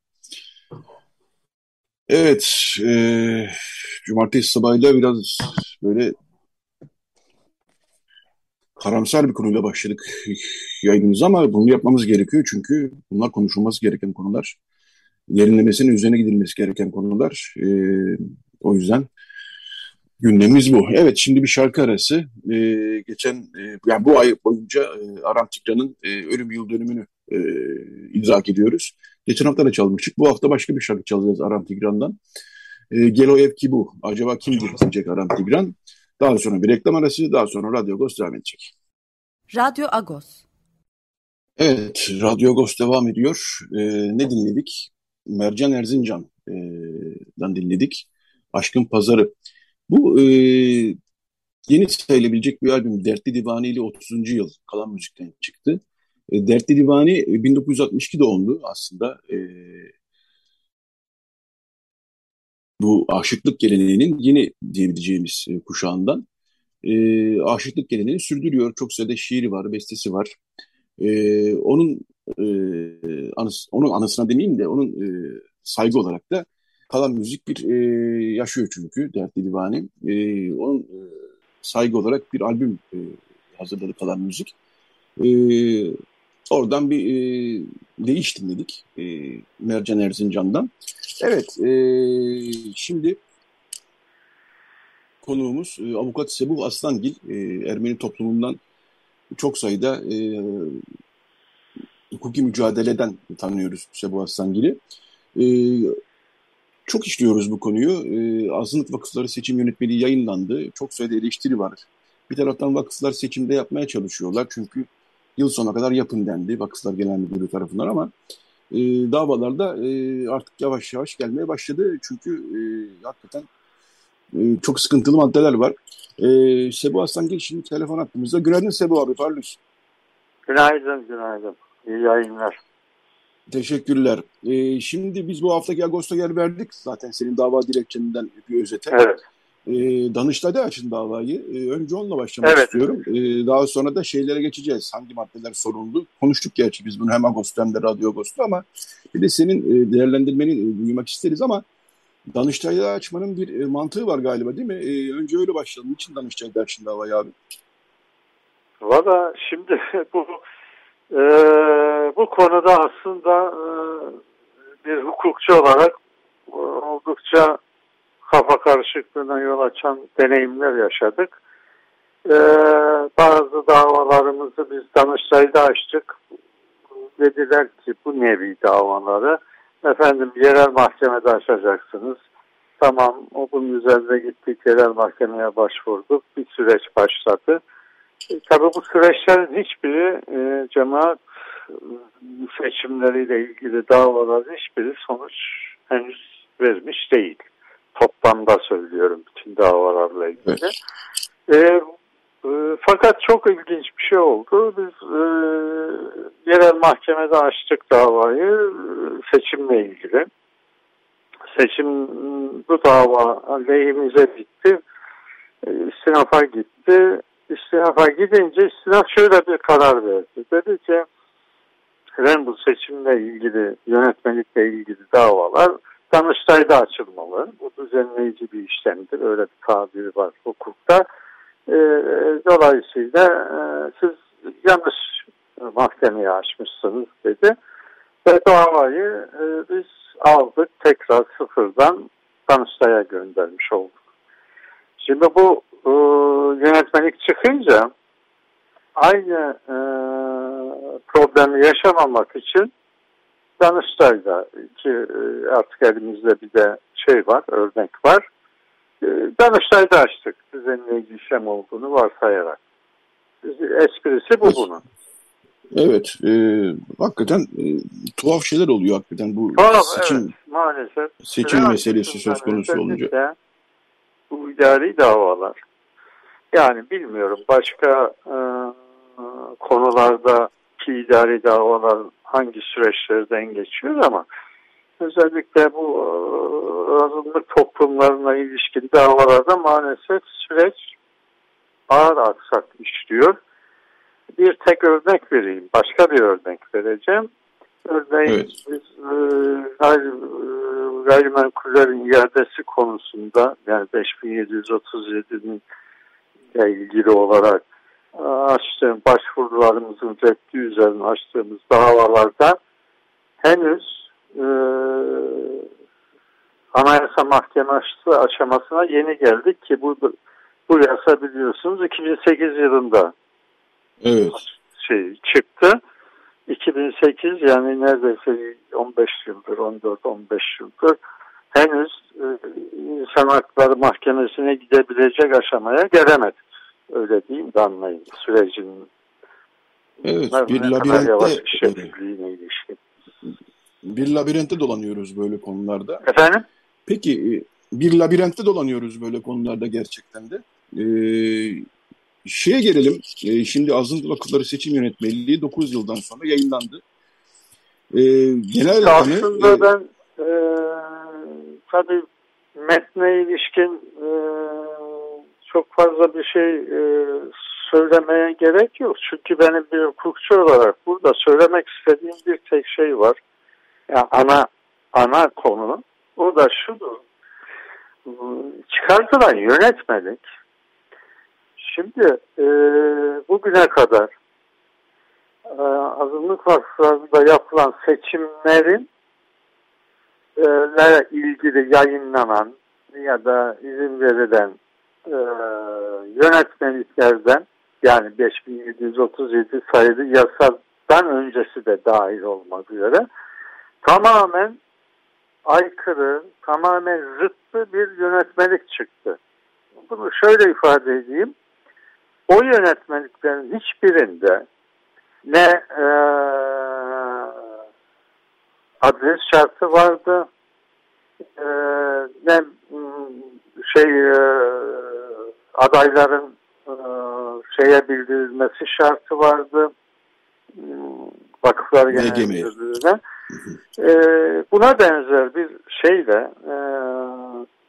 [SPEAKER 2] Evet, e, cumartesi sabahıyla biraz böyle karamsar bir konuyla başladık yayınımıza ama bunu yapmamız gerekiyor çünkü bunlar konuşulması gereken konular. Derinlemesine üzerine gidilmesi gereken konular. E, o yüzden gündemimiz bu. Evet şimdi bir şarkı arası. E, geçen e, yani bu ay boyunca e, Aram Tikra'nın e, ölüm yıl dönümünü e, idrak ediyoruz. Geçen hafta da çalmıştık. Bu hafta başka bir şarkı çalacağız Aram Tigran'dan. E, Gelo Ev ki bu. Acaba kim diyecek Aram Tigran? Daha sonra bir reklam arası, daha sonra Radyo Agos devam edecek.
[SPEAKER 1] Radyo Agos.
[SPEAKER 2] Evet, Radyo Agos devam ediyor. E, ne dinledik? Mercan Erzincan'dan e, dinledik. Aşkın Pazarı. Bu e, yeni sayılabilecek bir albüm. Dertli Divani ile 30. yıl kalan müzikten çıktı. E, Dertli Divani 1962 e, doğumlu aslında. E, bu aşıklık geleneğinin yeni diyebileceğimiz kuşağından. Aşıklık geleneğini sürdürüyor. Çok sayıda şiiri var, bestesi var. Onun onun anısına demeyeyim de onun saygı olarak da kalan müzik bir yaşıyor çünkü Dertli Divani. Onun saygı olarak bir albüm hazırladı kalan müzik. E, Oradan bir e, değiş dinledik e, Mercan Erzincan'dan. Evet, e, şimdi konuğumuz e, avukat Sebuh Aslangil, e, Ermeni toplumundan çok sayıda e, hukuki mücadeleden tanıyoruz Sebuh Aslangil'i. E, çok işliyoruz bu konuyu. E, Azınlık Vakıfları Seçim Yönetmeliği yayınlandı. Çok sayıda eleştiri var. Bir taraftan vakıflar seçimde yapmaya çalışıyorlar çünkü yıl sonuna kadar yapın dendi Vakıflar Genel Müdürlüğü tarafından ama e, davalarda e, artık yavaş yavaş gelmeye başladı. Çünkü e, hakikaten e, çok sıkıntılı maddeler var. E, Sebu Aslan şimdi telefon attığımızda. Günaydın Sebu abi, parlıyorsun.
[SPEAKER 4] Günaydın, günaydın. İyi yayınlar.
[SPEAKER 2] Teşekkürler. Ee, şimdi biz bu haftaki Ağustos gel verdik zaten senin dava dilekçenden bir özete.
[SPEAKER 4] Evet.
[SPEAKER 2] E, Danıştay'da açın davayı. E, önce onunla başlamak evet. istiyorum. E, daha sonra da şeylere geçeceğiz. Hangi maddeler soruldu? Konuştuk gerçi biz bunu hem Agos'ta hem de Radyo Agos'ta ama bir de senin e, değerlendirmeni e, duymak isteriz ama Danıştay'da açmanın bir e, mantığı var galiba değil mi? E, önce öyle başlayalım. Niçin Danıştay'da açın davayı abi?
[SPEAKER 4] Valla şimdi *laughs* bu e, bu konuda aslında e, bir hukukçu olarak e, oldukça kafa karışıklığına yol açan deneyimler yaşadık. Ee, bazı davalarımızı biz Danıştay'da açtık. Dediler ki bu nevi davaları efendim yerel mahkemede açacaksınız. Tamam o bunun üzerinde gittik yerel mahkemeye başvurduk. Bir süreç başladı. E, tabii bu süreçlerin hiçbiri e, cemaat seçimleriyle ilgili davaların hiçbiri sonuç henüz vermiş değil toplamda söylüyorum bütün davalarla ilgili. Evet. E, e, fakat çok ilginç bir şey oldu. Biz e, yerel mahkemede açtık davayı seçimle ilgili. Seçim bu dava aleyhimize bitti. E, istinafa gitti. İstinafa gidince istinaf şöyle bir karar verdi. Dedi ki ben bu seçimle ilgili, yönetmelikle ilgili davalar Danıştay'da açılmalı. Bu düzenleyici bir işlemdir. Öyle bir tabiri var hukukta. E, dolayısıyla siz yanlış mahkemeye açmışsınız dedi. Ve davayı e, biz aldık tekrar sıfırdan Danıştay'a göndermiş olduk. Şimdi bu e, yönetmelik çıkınca aynı e, problemi yaşamamak için Danıştay'da ki e, artık elimizde bir de şey var, örnek var. E, Danıştay'da açtık düzenleyici işlem olduğunu varsayarak. Esprisi bu bunun.
[SPEAKER 2] Evet, e, hakikaten e, tuhaf şeyler oluyor hakikaten bu
[SPEAKER 4] tuhaf, seçim evet, maalesef.
[SPEAKER 2] seçim Sıra meselesi söz konusu olunca.
[SPEAKER 4] Bu idari davalar. Yani bilmiyorum başka e, konularda ki idari davalar hangi süreçlerden geçiyor ama özellikle bu e, azınlık toplumlarına ilişkin davalarda maalesef süreç ağır aksak işliyor. Bir tek örnek vereyim. Başka bir örnek vereceğim. Örneğin evet. biz e, gayri, e, gayrimenkullerin iadesi konusunda yani 5737'nin ile ilgili olarak açtığım başvurularımızın reddi üzerine açtığımız davalarda henüz e, Anayasa Mahkemesi aşamasına yeni geldik ki bu bu yasa biliyorsunuz 2008 yılında
[SPEAKER 2] evet.
[SPEAKER 4] şey çıktı. 2008 yani neredeyse 15 yıldır 14-15 yıldır henüz e, insan hakları mahkemesine gidebilecek aşamaya gelemedik öyle diyeyim de anlayın sürecin
[SPEAKER 2] evet, bir labirentte ilişkin. Bir labirentte dolanıyoruz böyle konularda.
[SPEAKER 4] Efendim?
[SPEAKER 2] Peki e, bir labirentte dolanıyoruz böyle konularda gerçekten de. Ee, şeye gelelim. Ee, şimdi Azınlık Vakıfları Seçim Yönetmeliği 9 yıldan sonra yayınlandı. Ee, genel
[SPEAKER 4] Aslında hani, ben e, tabii metne ilişkin e, çok fazla bir şey e, söylemeye gerek yok. Çünkü benim bir hukukçu olarak burada söylemek istediğim bir tek şey var. Yani ana ana konu o da şudur. Çıkartılan yönetmelik şimdi e, bugüne kadar e, azınlık vakıflarında yapılan seçimlerin e, ilgili yayınlanan ya da izin verilen e, yönetmeliklerden yani 5737 sayılı yasadan öncesi de dahil olmak üzere tamamen aykırı, tamamen zıttı bir yönetmelik çıktı. Bunu şöyle ifade edeyim. O yönetmeliklerin hiçbirinde ne e, adres şartı vardı, e, ne şey e, adayların e, şeye bildirilmesi şartı vardı. Hmm, Vakıflar Genel Müdürlüğü'ne. E, buna benzer bir şeyle e,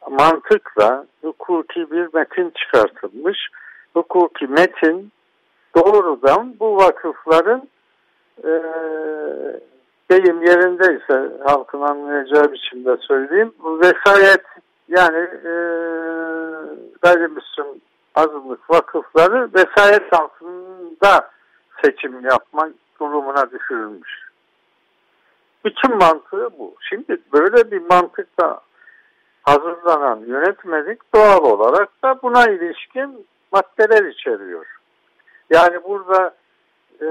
[SPEAKER 4] mantıkla hukuki bir metin çıkartılmış. Hukuki metin doğrudan bu vakıfların e, deyim yerindeyse halkın anlayacağı biçimde söyleyeyim. Vesayet yani e, gayrimüslim azınlık vakıfları vesayet altında seçim yapma durumuna düşürülmüş. Bütün mantığı bu. Şimdi böyle bir mantıkla hazırlanan yönetmelik doğal olarak da buna ilişkin maddeler içeriyor. Yani burada e,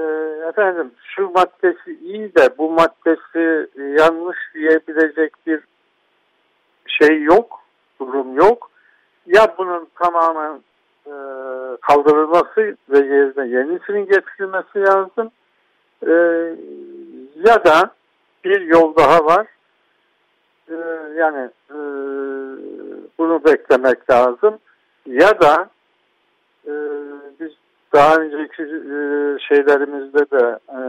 [SPEAKER 4] efendim şu maddesi iyi de bu maddesi yanlış diyebilecek bir şey yok, durum yok. Ya bunun tamamen e, kaldırılması ve yerine yenisinin getirilmesi lazım. E, ya da bir yol daha var. E, yani e, bunu beklemek lazım. Ya da e, biz daha önceki e, şeylerimizde de e,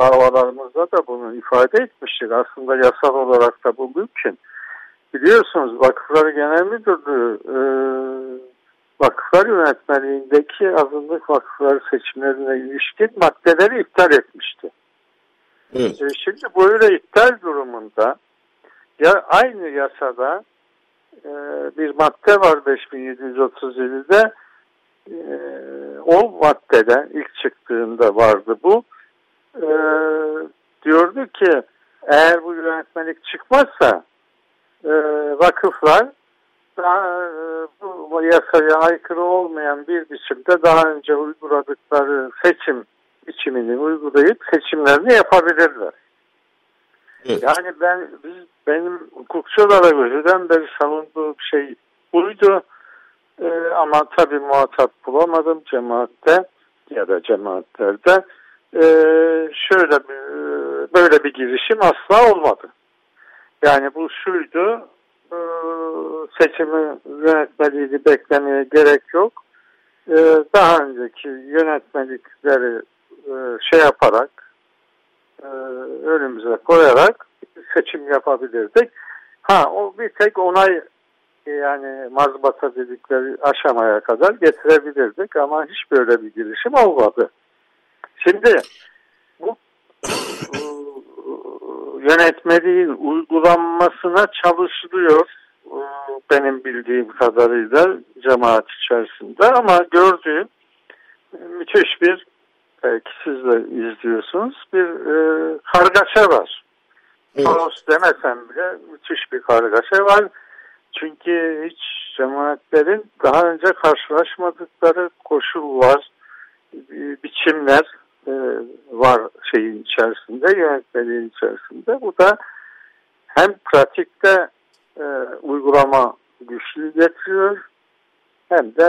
[SPEAKER 4] davalarımızda da bunu ifade etmiştik. Aslında yasal olarak da bu mümkün. Biliyorsunuz Vakıfları Genel Müdürlüğü e, vakıflar yönetmeliğindeki azınlık vakıfları seçimlerine ilişkin maddeleri iptal etmişti. Evet. E, şimdi böyle iptal durumunda ya aynı yasada e, bir madde var 5737'de e, o maddede ilk çıktığında vardı bu e, diyordu ki eğer bu yönetmelik çıkmazsa e, vakıflar daha, e, bu yasaya aykırı olmayan bir biçimde daha önce uyguladıkları seçim biçimini uygulayıp seçimlerini yapabilirler. Evet. Yani ben biz benim hukukçu olarak önceden beri savunduğum şey buydu. Ee, ama tabii muhatap bulamadım cemaatte ya da cemaatlerde. Ee, şöyle bir, böyle bir girişim asla olmadı. Yani bu şuydu, e, seçimi yönetmeliğini beklemeye gerek yok. E, daha önceki yönetmelikleri şey yaparak, e, önümüze koyarak seçim yapabilirdik. Ha o bir tek onay yani mazbata dedikleri aşamaya kadar getirebilirdik ama hiç böyle bir girişim olmadı. Şimdi bu yönetmeliğin uygulanmasına çalışılıyor benim bildiğim kadarıyla cemaat içerisinde ama gördüğüm müthiş bir belki siz de izliyorsunuz bir e, kargaşa var. Evet. Kaos demesem bile müthiş bir kargaşa var. Çünkü hiç cemaatlerin daha önce karşılaşmadıkları koşul var, biçimler, e, var şeyin içerisinde, yönetmeliğin içerisinde. Bu da hem pratikte e, uygulama güçlü getiriyor hem de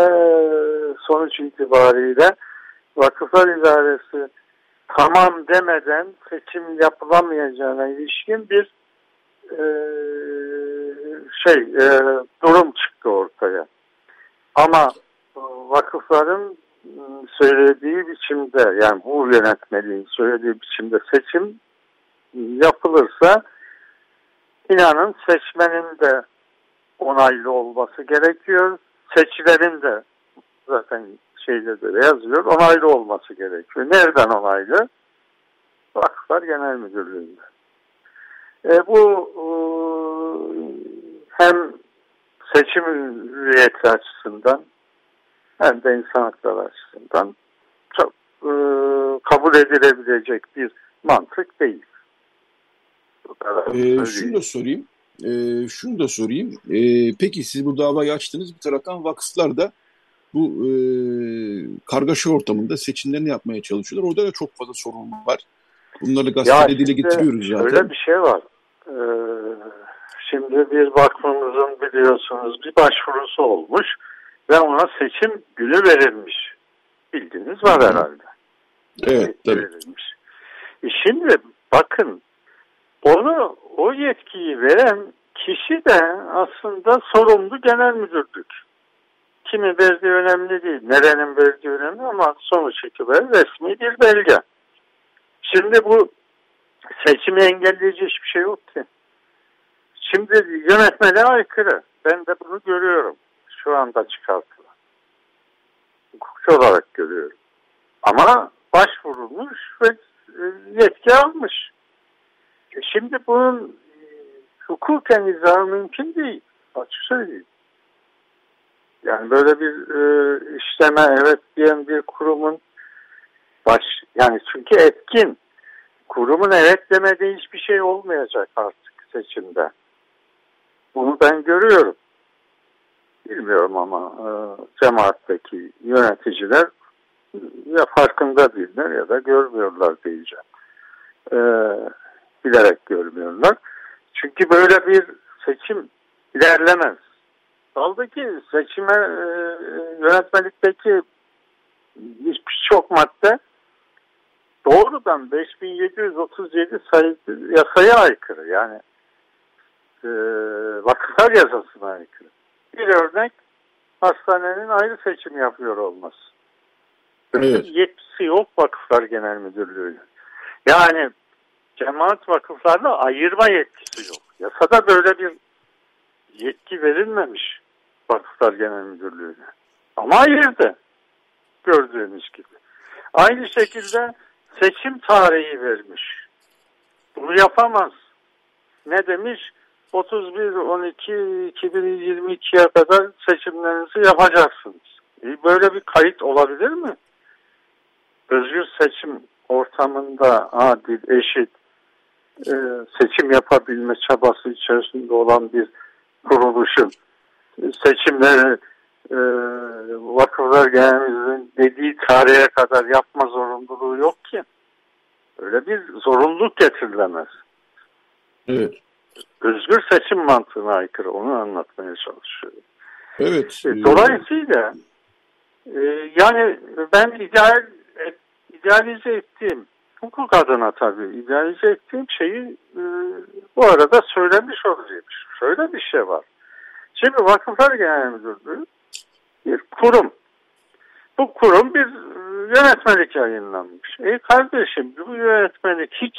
[SPEAKER 4] sonuç itibariyle Vakıflar İdaresi tamam demeden seçim yapılamayacağına ilişkin bir e, şey e, durum çıktı ortaya. Ama vakıfların söylediği biçimde yani bu yönetmeliğin söylediği biçimde seçim yapılırsa inanın seçmenin de onaylı olması gerekiyor. Seçilerin de zaten şeyde de yazıyor onaylı olması gerekiyor. Nereden onaylı? Vakıflar Genel Müdürlüğü'nde. E, bu e, hem seçim hürriyeti açısından hem de insan hakları açısından çok e, kabul edilebilecek bir mantık değil.
[SPEAKER 2] E, şunu da sorayım. E, şunu da sorayım. E, peki siz bu davayı açtınız. Bir taraftan vakıflar da bu e, kargaşa ortamında seçimlerini yapmaya çalışıyorlar. Orada da çok fazla sorun var. Bunları gazetede dile getiriyoruz zaten.
[SPEAKER 4] Öyle bir şey var. Ee, şimdi bir vakfımızın biliyorsunuz bir başvurusu olmuş ve ona seçim günü verilmiş. Bildiğiniz var herhalde.
[SPEAKER 2] Evet tabii. Verilmiş.
[SPEAKER 4] E şimdi bakın onu o yetkiyi veren kişi de aslında sorumlu genel müdürlük. Kimi verdiği önemli değil. Nerenin verdiği önemli ama sonuç itibariyle resmi bir belge. Şimdi bu seçimi engelleyici hiçbir şey yok ki. Şimdi yönetmeliğe aykırı. Ben de bunu görüyorum. Şu anda çıkartılan. Hukukçu olarak görüyorum. Ama başvurulmuş ve e, yetki almış. E şimdi bunun e, hukuken izahı mümkün değil. Açık söyleyeyim. Yani böyle bir e, işleme evet diyen bir kurumun baş yani çünkü etkin kurumun evet demediği hiçbir şey olmayacak artık seçimde. Bunu ben görüyorum. Bilmiyorum ama e, cemaatteki yöneticiler ya farkında değiller ya da görmüyorlar diyeceğim. E, bilerek görmüyorlar. Çünkü böyle bir seçim ilerlemez. Kaldı ki seçime e, yönetmelikteki birçok madde doğrudan 5737 sayı yasaya aykırı. Yani e, vakıflar yasasına aykırı. Bir örnek hastanenin ayrı seçim yapıyor olması. Evet. Yetkisi yok Vakıflar Genel Müdürlüğü'nün. Yani cemaat vakıflarla ayırma yetkisi yok. Yasada böyle bir yetki verilmemiş Vakıflar Genel Müdürlüğü'ne. Ama ayırdı. Gördüğünüz gibi. Aynı şekilde seçim tarihi vermiş. Bunu yapamaz. Ne demiş? 31-12-2022'ye kadar seçimlerinizi yapacaksınız. E böyle bir kayıt olabilir mi? Özgür seçim ortamında adil, eşit e, seçim yapabilme çabası içerisinde olan bir kuruluşun seçimleri e, Vakıflar Genel dediği tarihe kadar yapma zorunluluğu yok ki. Öyle bir zorunluluk getirilemez.
[SPEAKER 2] Evet.
[SPEAKER 4] Özgür seçim mantığına aykırı onu anlatmaya çalışıyorum.
[SPEAKER 2] Evet.
[SPEAKER 4] E, dolayısıyla e, yani ben ideal idealize ettiğim hukuk adına tabii idealize ettiğim şeyi e, bu arada söylemiş olacağım. Şöyle bir şey var. Şimdi Vakıflar Genel Müdürlüğü bir kurum. Bu kurum bir yönetmelik yayınlanmış. E kardeşim bu yönetmelik hiç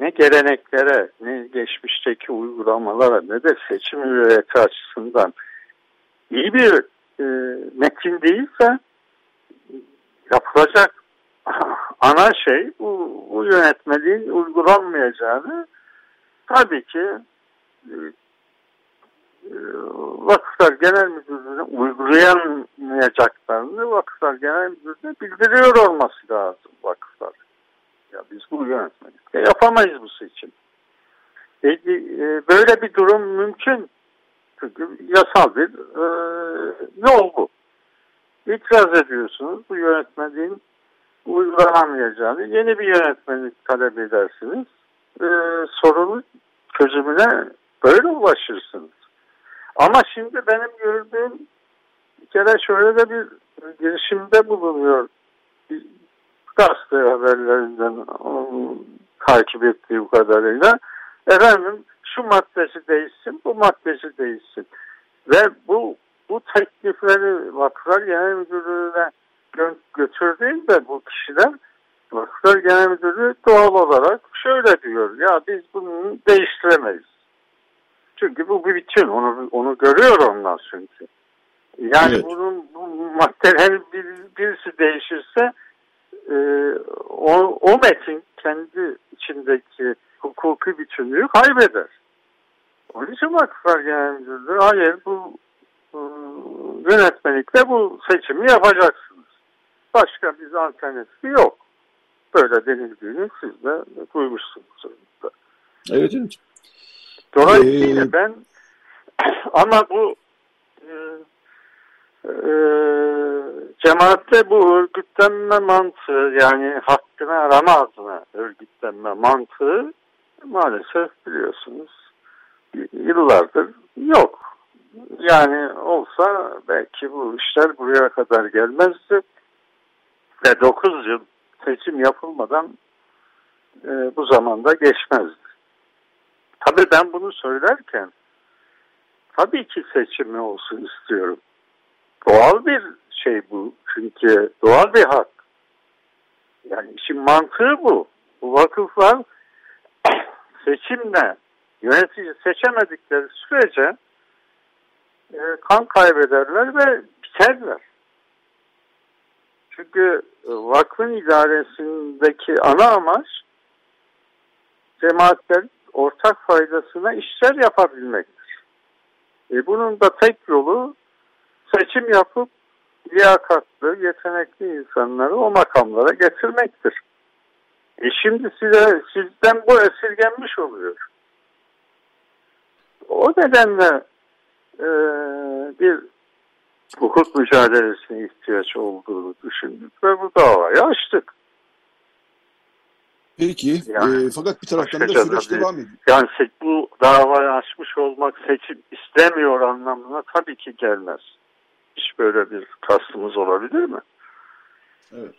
[SPEAKER 4] ne geleneklere ne geçmişteki uygulamalara ne de seçim hürriyeti açısından iyi bir e, metin değilse yapılacak *laughs* ana şey bu, bu yönetmeliğin uygulanmayacağını tabii ki e, e, Vakıflar Genel Müdürlüğü'ne uygulayamayacaklarını Vakıflar Genel Müdürlüğü'ne bildiriyor olması lazım vakıflar. Ya biz bu yönetmedik. E, yapamayız bu seçim. E, e, böyle bir durum mümkün. Çünkü yasal bir e, yol bu. İtiraz ediyorsunuz bu yönetmeliğin uygulanamayacağını yeni bir yönetmenlik talep edersiniz. E, sorunun çözümüne böyle ulaşırsınız. Ama şimdi benim gördüğüm bir kere şöyle de bir girişimde bulunuyor. Gazete haberlerinden takip ettiğim kadarıyla. Efendim şu maddesi değişsin, bu maddesi değişsin. Ve bu bu teklifleri Vakıflar Genel Müdürlüğü'ne gö götürdüğünde bu kişiler Vakıflar Genel Müdürlüğü doğal olarak şöyle diyor. Ya biz bunu değiştiremeyiz. Çünkü bu bir bütün. Onu, onu görüyor onlar çünkü. Yani evet. bunun bu maddelerin bir, birisi değişirse e, o, o metin kendi içindeki hukuki bütünlüğü kaybeder. Onun için Vakıflar Genel Müdürlüğü hayır bu e, yönetmelikle bu seçimi yapacaksınız. Başka bir alternatifi yok. Böyle denildiğini siz de duymuşsunuz.
[SPEAKER 2] Evet evet.
[SPEAKER 4] Dolayısıyla ee, ben *clears throat* ama bu e, e, cemaatte bu örgütlenme mantığı yani hakkını arama adına örgütlenme mantığı maalesef biliyorsunuz yıllardır yok. Yani olsa belki bu işler buraya kadar gelmezdi ve 9 yıl seçim yapılmadan e, bu zamanda geçmezdi. Tabii ben bunu söylerken tabii ki seçimi olsun istiyorum. Doğal bir şey bu. Çünkü doğal bir hak. Yani işin mantığı bu. Bu vakıflar *clears throat* seçimle yönetici seçemedikleri sürece e, kan kaybederler ve biterler. Çünkü e, vakfın idaresindeki ana amaç cemaatlerin ortak faydasına işler yapabilmektir. E bunun da tek yolu seçim yapıp liyakatlı, yetenekli insanları o makamlara getirmektir. E şimdi size sizden bu esirgenmiş oluyor. O nedenle e, bir hukuk mücadelesine ihtiyaç olduğunu düşündük ve bu davayı açtık.
[SPEAKER 2] Peki yani, e, fakat bir taraftan da süreç
[SPEAKER 4] tabii,
[SPEAKER 2] devam ediyor.
[SPEAKER 4] Yani bu davayı açmış olmak seçim istemiyor anlamına tabii ki gelmez. Hiç böyle bir kastımız olabilir mi?
[SPEAKER 2] Evet.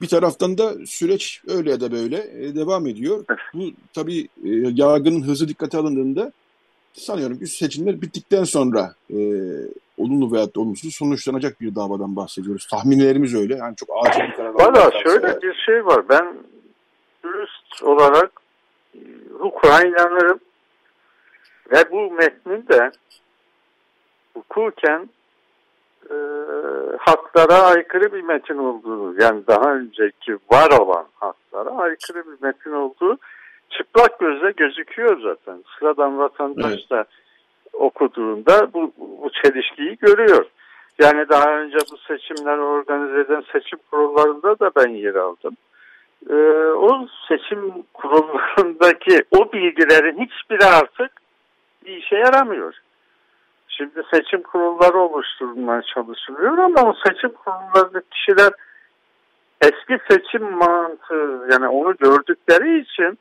[SPEAKER 2] Bir taraftan da süreç öyle ya da böyle e, devam ediyor. Bu tabii e, yargının hızı dikkate alındığında sanıyorum üst seçimler bittikten sonra e, olumlu veya olumsuz sonuçlanacak bir davadan bahsediyoruz. Tahminlerimiz öyle. Yani çok acil bir karar
[SPEAKER 4] Valla şöyle bir şey var. Ben dürüst olarak e, hukuka inanırım. Ve bu metnin de hukuken e, haklara aykırı bir metin olduğu yani daha önceki var olan haklara aykırı bir metin olduğu çıplak gözle gözüküyor zaten. Sıradan vatandaş evet. Da okuduğunda bu, bu çelişkiyi görüyor. Yani daha önce bu seçimleri organize eden seçim kurullarında da ben yer aldım. Ee, o seçim kurullarındaki o bilgilerin hiçbiri artık bir işe yaramıyor. Şimdi seçim kurulları oluşturulmaya çalışılıyor ama o seçim kurullarındaki kişiler eski seçim mantığı yani onu gördükleri için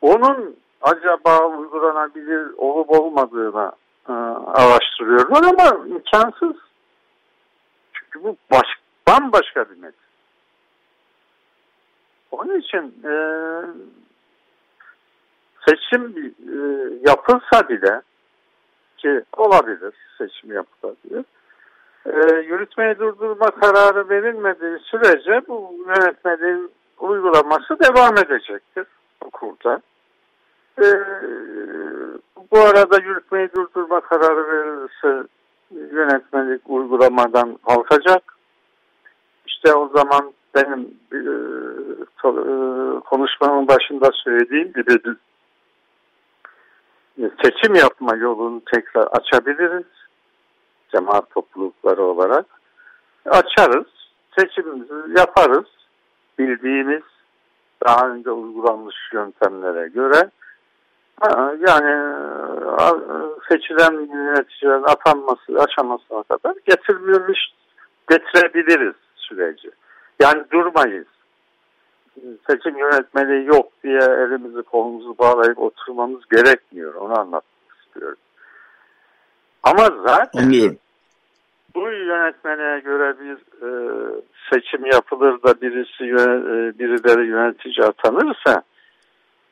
[SPEAKER 4] onun acaba uygulanabilir olup olmadığını e, araştırıyorlar ama imkansız. Çünkü bu baş, bambaşka bir metin. Onun için e, seçim e, yapılsa bile ki olabilir seçim yapılabilir. E, yürütmeyi durdurma kararı verilmediği sürece bu yönetmeliğin uygulaması devam edecektir okulda. E, bu arada yürütmeyi durdurma kararı verilirse yönetmelik uygulamadan kalkacak. İşte o zaman benim e, e konuşmamın başında söylediğim gibi seçim yapma yolunu tekrar açabiliriz. Cemaat toplulukları olarak. Açarız. Seçimimizi yaparız. Bildiğimiz daha önce uygulanmış yöntemlere göre yani seçilen yöneticilerin atanması aşamasına kadar getirilmiş getirebiliriz süreci. Yani durmayız seçim yönetmeliği yok diye elimizi kolumuzu bağlayıp oturmamız gerekmiyor. Onu anlatmak istiyorum. Ama zaten
[SPEAKER 2] Anlıyorum.
[SPEAKER 4] bu yönetmeliğe göre bir e, seçim yapılır da birisi e, birileri yönetici atanırsa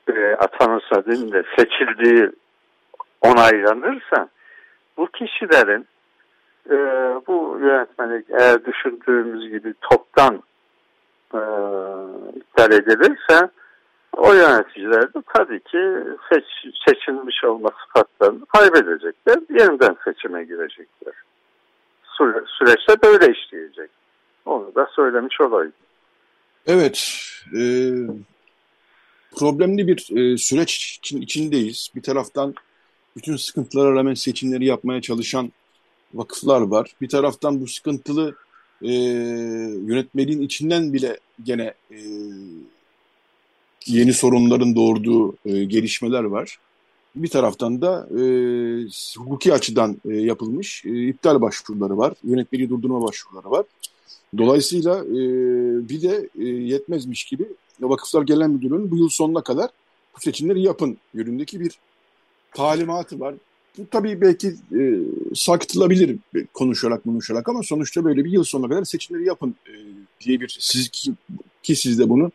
[SPEAKER 4] e, atanırsa değil de seçildiği onaylanırsa bu kişilerin e, bu yönetmelik eğer düşündüğümüz gibi toptan e, iptal edilirse o yöneticiler de tabii ki seç, seçilmiş olma sıfatlarını kaybedecekler. Yeniden seçime girecekler. Süre, süreçte böyle işleyecek. Onu da söylemiş olayım.
[SPEAKER 2] Evet. E, problemli bir e, süreç için, içindeyiz. Bir taraftan bütün sıkıntılara rağmen seçimleri yapmaya çalışan vakıflar var. Bir taraftan bu sıkıntılı e, yönetmeliğin içinden bile gene e, yeni sorunların doğurduğu e, gelişmeler var. Bir taraftan da e, hukuki açıdan e, yapılmış e, iptal başvuruları var. Yönetmeliği durdurma başvuruları var. Dolayısıyla e, bir de e, yetmezmiş gibi Vakıflar Genel Müdürlüğü'nün bu yıl sonuna kadar bu seçimleri yapın yönündeki bir talimatı var. Bu tabii belki e, sarkıtılabilir konuşarak konuşarak ama sonuçta böyle bir yıl sonuna kadar seçimleri yapın e, diye bir siz ki, ki siz de bunu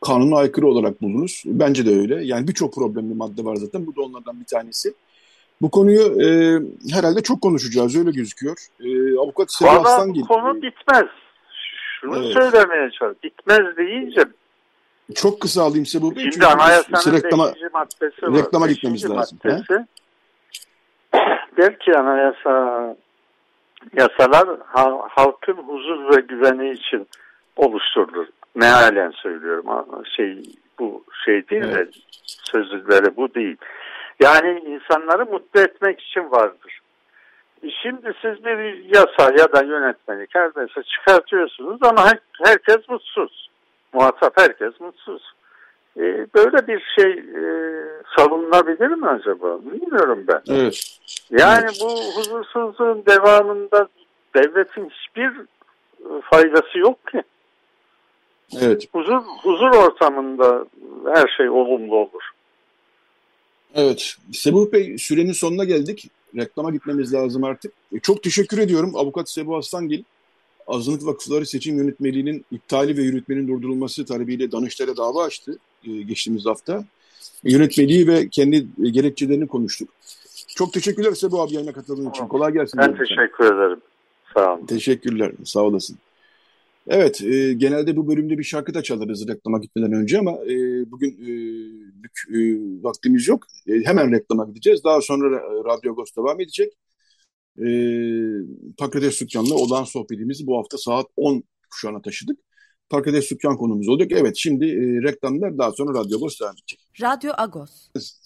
[SPEAKER 2] kanuna aykırı olarak buldunuz. Bence de öyle. Yani birçok problemli madde var zaten. Bu da onlardan bir tanesi. Bu konuyu e, herhalde çok konuşacağız. Öyle gözüküyor. E, avukat
[SPEAKER 4] Sebastian Valla bu konu bitmez. Şunu evet. söylemeye çalışıyorum. Bitmez deyince
[SPEAKER 2] Çok kısa alayım Sebu Bey.
[SPEAKER 4] Şimdi anayasanın reklama, maddesi var.
[SPEAKER 2] Reklama gitmemiz lazım. Maddesi,
[SPEAKER 4] der ki anayasa yasalar halkın huzur ve güveni için oluşturulur. Mealen söylüyorum. Şey bu şey değil evet. de sözlükleri bu değil. Yani insanları mutlu etmek için vardır. Şimdi siz bir yasa ya da yönetmelik her neyse çıkartıyorsunuz ama her, herkes mutsuz. Muhatap herkes mutsuz. Ee, böyle bir şey e, savunulabilir mi acaba? Bilmiyorum ben.
[SPEAKER 2] Evet.
[SPEAKER 4] Yani
[SPEAKER 2] evet.
[SPEAKER 4] bu huzursuzluğun devamında devletin hiçbir faydası yok ki.
[SPEAKER 2] Evet.
[SPEAKER 4] Huzur, huzur ortamında her şey olumlu olur.
[SPEAKER 2] Evet. Sebuh Bey sürenin sonuna geldik. Reklama gitmemiz lazım artık. E, çok teşekkür ediyorum Avukat Sebu Aslangil. Azınlık Vakıfları Seçim Yönetmeliğinin iptali ve yürütmenin durdurulması talebiyle Danıştay'a dava açtı e, geçtiğimiz hafta. E, yönetmeliği ve kendi e, gerekçelerini konuştuk. Çok teşekkürler Sebu abi yayına katıldığın için. Kolay gelsin.
[SPEAKER 4] Ben teşekkür sana. ederim. Sağ olun.
[SPEAKER 2] Teşekkürler. Sağ olasın. Evet, e, genelde bu bölümde bir şarkı da çalarız reklama gitmeden önce ama e, bugün e, bük, e, vaktimiz yok. E, hemen reklama gideceğiz. Daha sonra Radyo Agos devam edecek. E, Pakrates Dükkan'la olan sohbetimizi bu hafta saat 10 kuşağına taşıdık. Pakrates Dükkan konumuz olacak. Evet, şimdi e, reklamlar daha sonra Radyo Agos devam edecek.
[SPEAKER 1] Radyo Agos.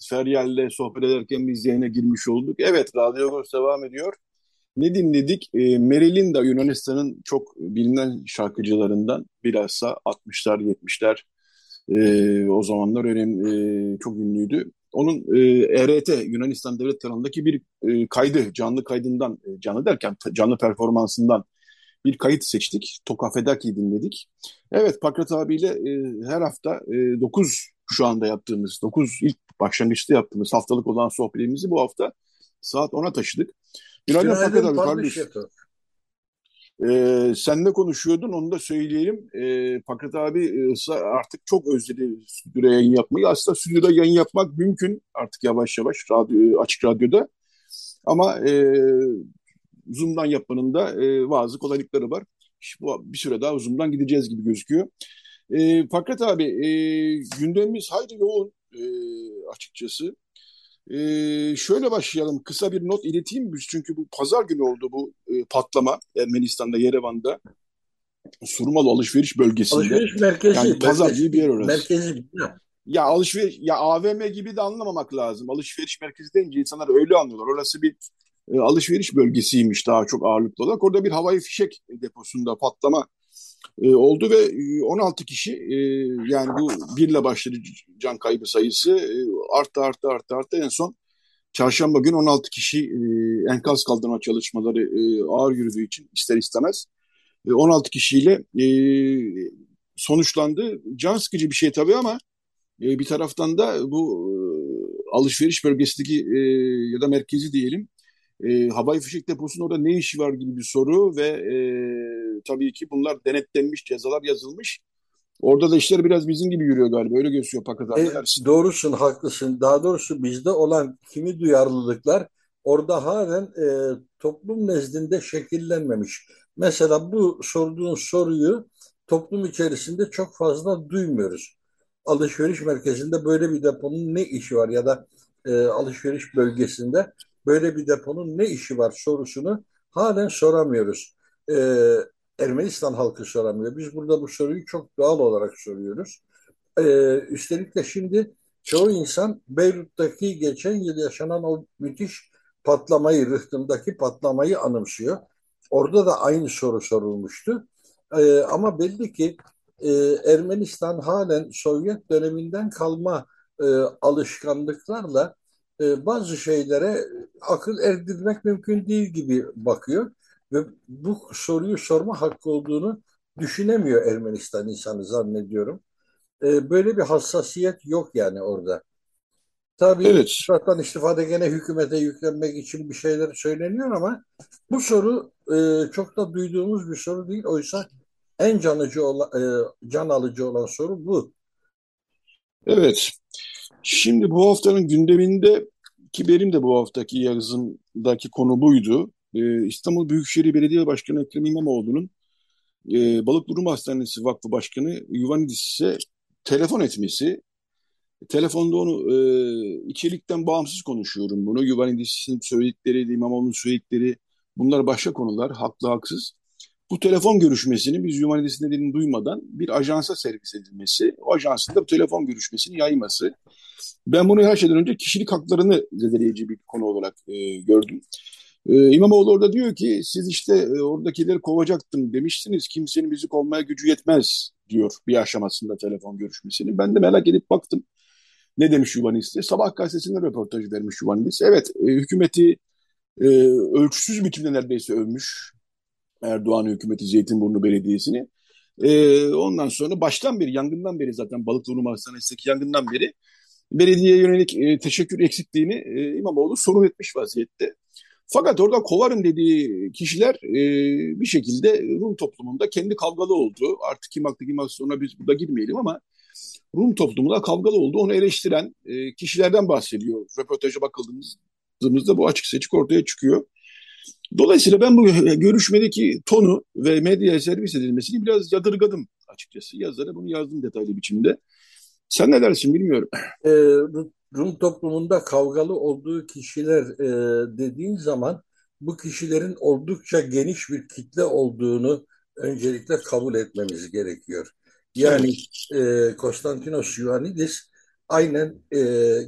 [SPEAKER 2] Feryal'le sohbet ederken biz yayına girmiş olduk. Evet, Radyo Agos devam ediyor. Ne dinledik? E, Merilinda Yunanistan'ın çok bilinen şarkıcılarından bilhassa 60'lar 70'ler e, o zamanlar önemli, e, çok ünlüydü. Onun e, ERT Yunanistan Devlet kanalındaki bir e, kaydı, canlı kaydından, e, canlı derken canlı performansından bir kayıt seçtik. Tokafedaki dinledik. Evet Pakrat abiyle e, her hafta e, 9 şu anda yaptığımız, 9 ilk başlangıçta yaptığımız haftalık olan sohbetimizi bu hafta saat 10'a taşıdık. Günaydın, Günaydın Fakat abi kardeş. Ee, sen ne konuşuyordun onu da söyleyelim. Ee, Pakat abi e, artık çok özledi stüdyoda yayın yapmayı. Aslında stüdyoda yayın yapmak mümkün artık yavaş yavaş radyo, açık radyoda. Ama e, Zoom'dan yapmanın da e, bazı kolaylıkları var. İşte bu, bir süre daha Zoom'dan gideceğiz gibi gözüküyor. E, Fakat abi e, gündemimiz hayli yoğun e, açıkçası. Ee, şöyle başlayalım. Kısa bir not ileteyim. Çünkü bu pazar günü oldu bu e, patlama Ermenistan'da, Yerevan'da. Surmalı alışveriş bölgesinde.
[SPEAKER 5] Alışveriş merkezi.
[SPEAKER 2] Yani pazar merkezi, gibi bir yer orası.
[SPEAKER 5] Merkezi.
[SPEAKER 2] Ya alışveriş, ya AVM gibi de anlamamak lazım. Alışveriş merkezi deyince insanlar öyle anlıyorlar. Orası bir e, alışveriş bölgesiymiş daha çok ağırlıklı olarak. Orada bir havai fişek deposunda patlama e, oldu ve 16 kişi e, yani bu birle başladı can kaybı sayısı e, arttı arttı arttı arttı en son çarşamba gün 16 kişi e, enkaz kaldırma çalışmaları e, ağır yürüdüğü için ister istemez e, 16 kişiyle e, sonuçlandı. Can sıkıcı bir şey tabii ama e, bir taraftan da bu e, alışveriş bölgesindeki e, ya da merkezi diyelim e, havai fişek deposunun orada ne işi var gibi bir soru ve e, tabii ki bunlar denetlenmiş, cezalar yazılmış. Orada da işler biraz bizim gibi yürüyor galiba. Öyle gözüküyor Pakatan.
[SPEAKER 5] E, doğrusun, haklısın. Daha doğrusu bizde olan kimi duyarlılıklar orada halen e, toplum nezdinde şekillenmemiş. Mesela bu sorduğun soruyu toplum içerisinde çok fazla duymuyoruz. Alışveriş merkezinde böyle bir deponun ne işi var ya da e, alışveriş bölgesinde böyle bir deponun ne işi var sorusunu halen soramıyoruz. Ee, Ermenistan halkı soramıyor. Biz burada bu soruyu çok doğal olarak soruyoruz. Ee, üstelik de şimdi çoğu insan Beyrut'taki geçen yıl yaşanan o müthiş patlamayı, rıhtımdaki patlamayı anımsıyor. Orada da aynı soru sorulmuştu. Ee, ama belli ki e, Ermenistan halen Sovyet döneminden kalma e, alışkanlıklarla e, bazı şeylere akıl erdirmek mümkün değil gibi bakıyor ve bu soruyu sorma hakkı olduğunu düşünemiyor Ermenistan insanı zannediyorum. E, böyle bir hassasiyet yok yani orada. Tabii evet. sıfattan istifade gene hükümete yüklenmek için bir şeyler söyleniyor ama bu soru e, çok da duyduğumuz bir soru değil. Oysa en canıcı olan, e, can alıcı olan soru bu.
[SPEAKER 2] Evet. Şimdi bu haftanın gündeminde ki benim de bu haftaki yazımdaki konu buydu. Ee, İstanbul Büyükşehir Belediye Başkanı Ekrem İmamoğlu'nun e, Balık Durum Hastanesi Vakfı Başkanı Yuvanidis'e telefon etmesi, telefonda onu e, içerikten bağımsız konuşuyorum bunu. Yuvanidis'in söyledikleri, İmamoğlu'nun söyledikleri bunlar başka konular, haklı haksız. Bu telefon görüşmesini biz Yuvanidis'in dediğini duymadan bir ajansa servis edilmesi, o ajansın da bu telefon görüşmesini yayması. Ben bunu her şeyden önce kişilik haklarını zedeleyici bir konu olarak e, gördüm. Ee, İmamoğlu orada diyor ki siz işte e, oradakileri kovacaktım demiştiniz. Kimsenin bizi kovmaya gücü yetmez diyor bir aşamasında telefon görüşmesini. Ben de merak edip baktım. Ne demiş Yuvanis'te? Sabah gazetesinde röportaj vermiş Yuvanis. Evet e, hükümeti e, ölçüsüz biçimde neredeyse övmüş. Erdoğan hükümeti Zeytinburnu Belediyesi'ni. E, ondan sonra baştan beri, yangından beri zaten Balıklıurma Hastanesi'ndeki yangından beri belediye yönelik e, teşekkür eksikliğini e, İmamoğlu sorun etmiş vaziyette. Fakat orada kovarım dediği kişiler e, bir şekilde Rum toplumunda kendi kavgalı oldu. Artık kim haklı kim haksız ona biz burada girmeyelim ama Rum toplumunda kavgalı oldu. Onu eleştiren e, kişilerden bahsediyor. Röportaja bakıldığımızda bu açık seçik ortaya çıkıyor. Dolayısıyla ben bu görüşmedeki tonu ve medyaya servis edilmesini biraz yadırgadım açıkçası. Yazara bunu yazdım detaylı biçimde. Sen ne dersin bilmiyorum.
[SPEAKER 5] E, Rum toplumunda kavgalı olduğu kişiler e, dediğin zaman bu kişilerin oldukça geniş bir kitle olduğunu öncelikle kabul etmemiz gerekiyor. Yani e, Konstantinos Ioannidis aynen e,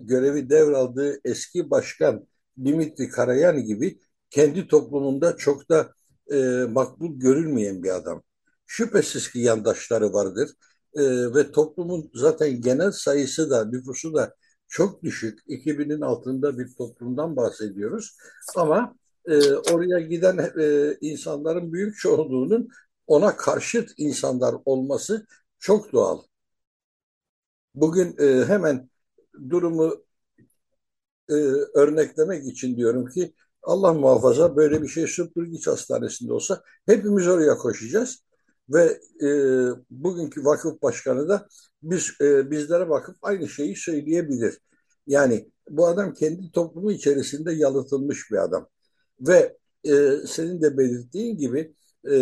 [SPEAKER 5] görevi devraldığı eski başkan Dimitri Karayan gibi kendi toplumunda çok da e, makbul görülmeyen bir adam. Şüphesiz ki yandaşları vardır e, ve toplumun zaten genel sayısı da nüfusu da çok düşük, 2000'in altında bir toplumdan bahsediyoruz. Ama e, oraya giden e, insanların büyük çoğunluğunun ona karşıt insanlar olması çok doğal. Bugün e, hemen durumu e, örneklemek için diyorum ki Allah muhafaza böyle bir şey Süpürgiç Hastanesi'nde olsa hepimiz oraya koşacağız. Ve e, bugünkü vakıf başkanı da biz e, bizlere bakıp aynı şeyi söyleyebilir. Yani bu adam kendi toplumu içerisinde yalıtılmış bir adam. Ve e, senin de belirttiğin gibi e,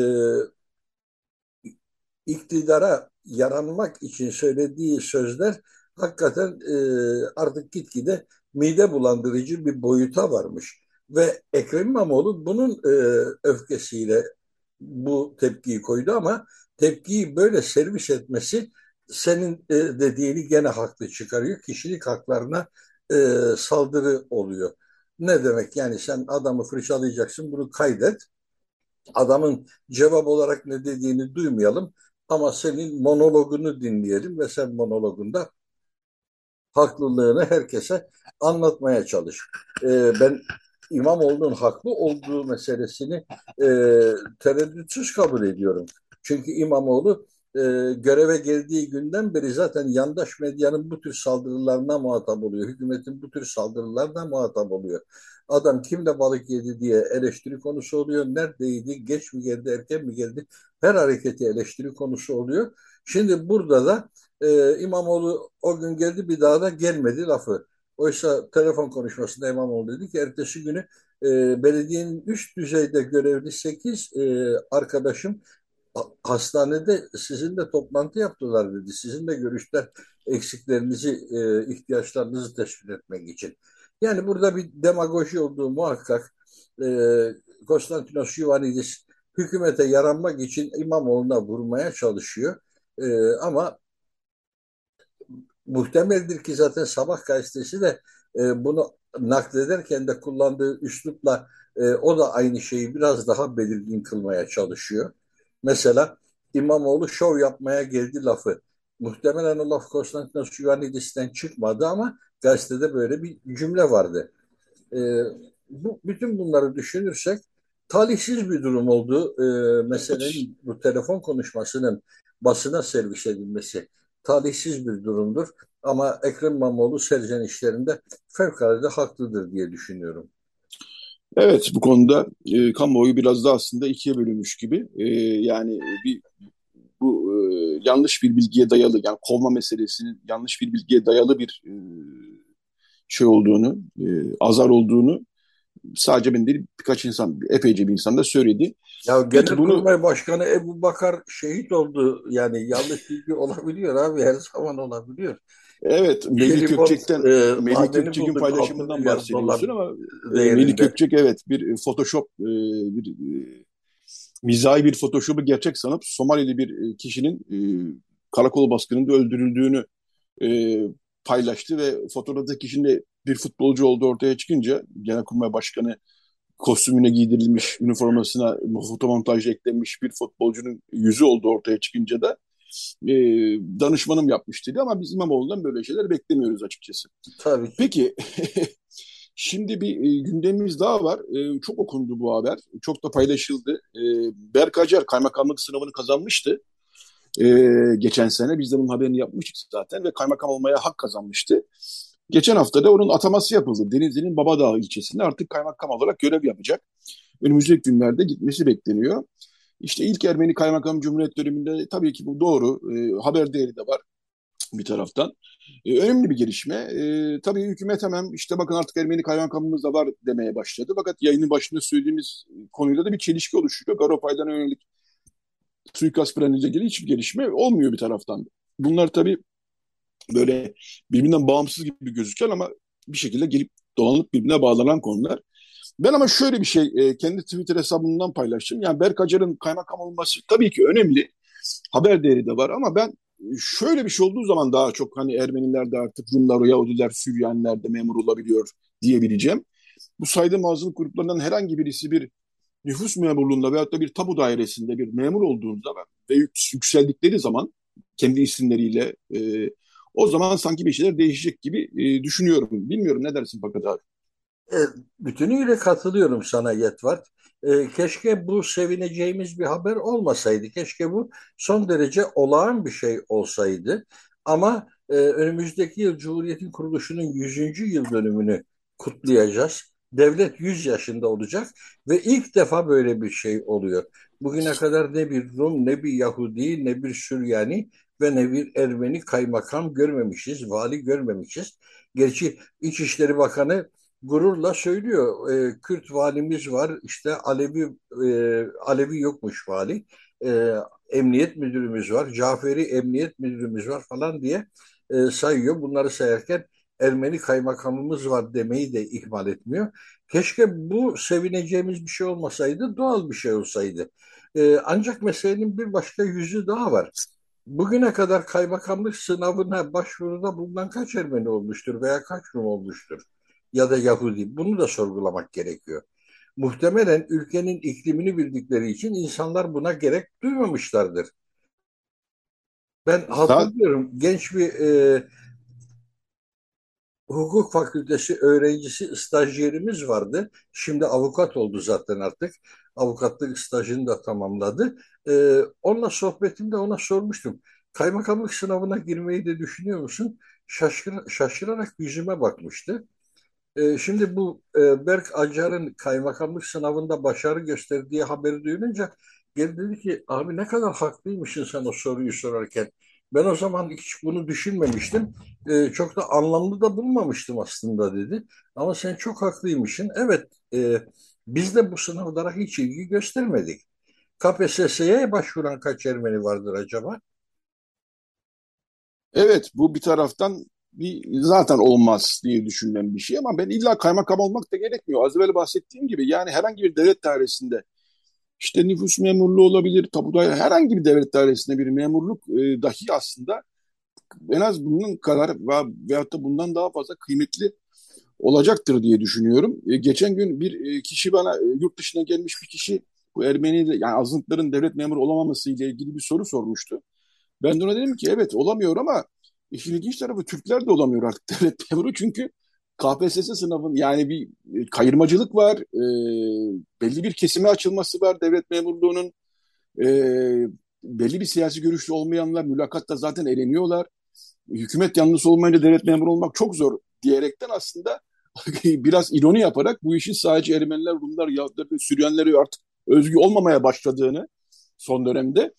[SPEAKER 5] iktidara yaranmak için söylediği sözler hakikaten e, artık gitgide mide bulandırıcı bir boyuta varmış. Ve Ekrem İmamoğlu bunun e, öfkesiyle bu tepkiyi koydu ama tepkiyi böyle servis etmesi senin e, dediğini gene haklı çıkarıyor. Kişilik haklarına e, saldırı oluyor. Ne demek yani sen adamı fırçalayacaksın bunu kaydet. Adamın cevap olarak ne dediğini duymayalım ama senin monologunu dinleyelim ve sen monologunda haklılığını herkese anlatmaya çalış. E, ben İmamoğlu'nun haklı olduğu meselesini e, tereddütsüz kabul ediyorum. Çünkü İmamoğlu e, göreve geldiği günden beri zaten yandaş medyanın bu tür saldırılarına muhatap oluyor. Hükümetin bu tür saldırılarına muhatap oluyor. Adam kimle balık yedi diye eleştiri konusu oluyor. Neredeydi, geç mi geldi, erken mi geldi? Her hareketi eleştiri konusu oluyor. Şimdi burada da e, İmamoğlu o gün geldi bir daha da gelmedi lafı. Oysa telefon konuşmasında İmamoğlu dedi ki ertesi günü e, belediyenin üst düzeyde görevli 8 e, arkadaşım hastanede sizinle toplantı yaptılar dedi. Sizinle görüşler eksiklerinizi, e, ihtiyaçlarınızı tespit etmek için. Yani burada bir demagoji olduğu muhakkak. E, Konstantinos Ioannidis hükümete yaranmak için İmamoğlu'na vurmaya çalışıyor. E, ama muhtemeldir ki zaten Sabah gazetesi de e, bunu naklederken de kullandığı üslupla e, o da aynı şeyi biraz daha belirgin kılmaya çalışıyor. Mesela İmamoğlu şov yapmaya geldi lafı. Muhtemelen o laf Konstantinos Ioannidis'ten çıkmadı ama gazetede böyle bir cümle vardı. E, bu, bütün bunları düşünürsek talihsiz bir durum oldu. E, meselenin bu telefon konuşmasının basına servis edilmesi talihsiz bir durumdur. Ama Ekrem İmamoğlu serzenişlerinde fevkalade haklıdır diye düşünüyorum.
[SPEAKER 2] Evet bu konuda e, kamuoyu biraz da aslında ikiye bölünmüş gibi. E, yani bir bu e, yanlış bir bilgiye dayalı yani kovma meselesinin yanlış bir bilgiye dayalı bir e, şey olduğunu, e, azar olduğunu sadece ben değil birkaç insan, epeyce bir insan da söyledi.
[SPEAKER 5] Ya Genelkurmay bunu... Başkanı Ebu Bakar şehit oldu. Yani yanlış bilgi olabiliyor abi her zaman olabiliyor.
[SPEAKER 2] Evet, Melih Gökçek'ten e, Melih Gökçek'in paylaşımından bahsediyorsun ama e, Melih Gökçek evet bir Photoshop e, bir e, mizahi bir Photoshop'u gerçek sanıp Somalili bir kişinin e, karakol baskınında öldürüldüğünü e, paylaştı ve fotoğraftaki kişinin bir futbolcu olduğu ortaya çıkınca Genelkurmay Başkanı kostümüne giydirilmiş, üniformasına fotomontaj eklenmiş bir futbolcunun yüzü olduğu ortaya çıkınca da e, danışmanım yapmıştı ama biz İmamoğlu'ndan böyle şeyler beklemiyoruz açıkçası.
[SPEAKER 5] Tabii.
[SPEAKER 2] Peki *laughs* şimdi bir e, gündemimiz daha var. E, çok okundu bu haber. Çok da paylaşıldı. E, Berk Acar kaymakamlık sınavını kazanmıştı. E, geçen sene biz de bunun haberini yapmıştık zaten ve kaymakam olmaya hak kazanmıştı. Geçen hafta da onun ataması yapıldı. Denizli'nin Babadağ ilçesinde artık kaymakam olarak görev yapacak. Önümüzdeki günlerde gitmesi bekleniyor. İşte ilk Ermeni kaymakam Cumhuriyet döneminde tabii ki bu doğru. E, haber değeri de var bir taraftan. E, önemli bir gelişme. E, tabii hükümet hemen işte bakın artık Ermeni kaymakamımız da var demeye başladı. Fakat yayının başında söylediğimiz konuyla da bir çelişki oluşuyor. Garopay'dan yönelik suikast planıyla ilgili hiçbir gelişme olmuyor bir taraftan. Bunlar tabii böyle birbirinden bağımsız gibi gözüken ama bir şekilde gelip dolanıp birbirine bağlanan konular. Ben ama şöyle bir şey e, kendi Twitter hesabımdan paylaştım. Yani Berk Acar'ın kaymakam olması tabii ki önemli. Haber değeri de var ama ben şöyle bir şey olduğu zaman daha çok hani Ermeniler de artık Rumlar, Yahudiler, Süryaniler de memur olabiliyor diyebileceğim. Bu saydığım azınlık gruplarından herhangi birisi bir nüfus memurluğunda veyahut da bir tabu dairesinde bir memur olduğunda ve yükseldikleri zaman kendi isimleriyle e, o zaman sanki bir şeyler değişecek gibi e, düşünüyorum. Bilmiyorum ne dersin Fakat abi?
[SPEAKER 5] E, bütünüyle katılıyorum sana Yetvart. E, keşke bu sevineceğimiz bir haber olmasaydı. Keşke bu son derece olağan bir şey olsaydı. Ama e, önümüzdeki yıl Cumhuriyet'in kuruluşunun 100. yıl dönümünü kutlayacağız. Devlet 100 yaşında olacak ve ilk defa böyle bir şey oluyor. Bugüne kadar ne bir Rum, ne bir Yahudi, ne bir Süryani ve ne bir Ermeni kaymakam görmemişiz, vali görmemişiz. Gerçi İçişleri Bakanı gururla söylüyor. E, Kürt valimiz var, işte Alevi e, Alevi yokmuş vali. E, emniyet müdürümüz var, Caferi emniyet müdürümüz var falan diye e, sayıyor. Bunları sayarken Ermeni kaymakamımız var demeyi de ihmal etmiyor. Keşke bu sevineceğimiz bir şey olmasaydı, doğal bir şey olsaydı. E, ancak meselenin bir başka yüzü daha var. Bugüne kadar kaymakamlık sınavına başvuruda bulunan kaç Ermeni olmuştur veya kaç Rum olmuştur? Ya da Yahudi. Bunu da sorgulamak gerekiyor. Muhtemelen ülkenin iklimini bildikleri için insanlar buna gerek duymamışlardır. Ben hatırlıyorum genç bir e, hukuk fakültesi öğrencisi stajyerimiz vardı. Şimdi avukat oldu zaten artık. Avukatlık stajını da tamamladı. Ee, onunla sohbetimde ona sormuştum. Kaymakamlık sınavına girmeyi de düşünüyor musun? Şaşkır, şaşırarak yüzüme bakmıştı. Ee, şimdi bu e, Berk Acar'ın kaymakamlık sınavında başarı gösterdiği haberi duyunca geldi dedi ki abi ne kadar haklıymışsın sen o soruyu sorarken. Ben o zaman hiç bunu düşünmemiştim. Ee, çok da anlamlı da bulmamıştım aslında dedi. Ama sen çok haklıymışsın. Evet, e, biz de bu sınavlara hiç ilgi göstermedik. KPSS'ye başvuran kaç Ermeni vardır acaba?
[SPEAKER 2] Evet, bu bir taraftan bir zaten olmaz diye düşünülen bir şey ama ben illa kaymakam olmak da gerekmiyor. Az evvel bahsettiğim gibi yani herhangi bir devlet dairesinde işte nüfus memurluğu olabilir, tapuda herhangi bir devlet dairesinde bir memurluk e, dahi aslında en az bunun kadar veya, veyahut da bundan daha fazla kıymetli olacaktır diye düşünüyorum. E, geçen gün bir e, kişi bana e, yurt dışına gelmiş bir kişi bu Ermeni yani azınlıkların devlet memuru olamaması ile ilgili bir soru sormuştu. Ben de ona dedim ki evet olamıyor ama işin ilginç tarafı Türkler de olamıyor artık *laughs* devlet memuru çünkü KPSS sınavın yani bir e, kayırmacılık var, e, belli bir kesime açılması var devlet memurluğunun. E, belli bir siyasi görüşlü olmayanlar mülakatta zaten eleniyorlar. Hükümet yanlısı olmayınca devlet memuru olmak çok zor diyerekten aslında *laughs* biraz ironi yaparak bu işin sadece Ermeniler, Rumlar, Yahudiler ve Süryanilere artık özgü olmamaya başladığını son dönemde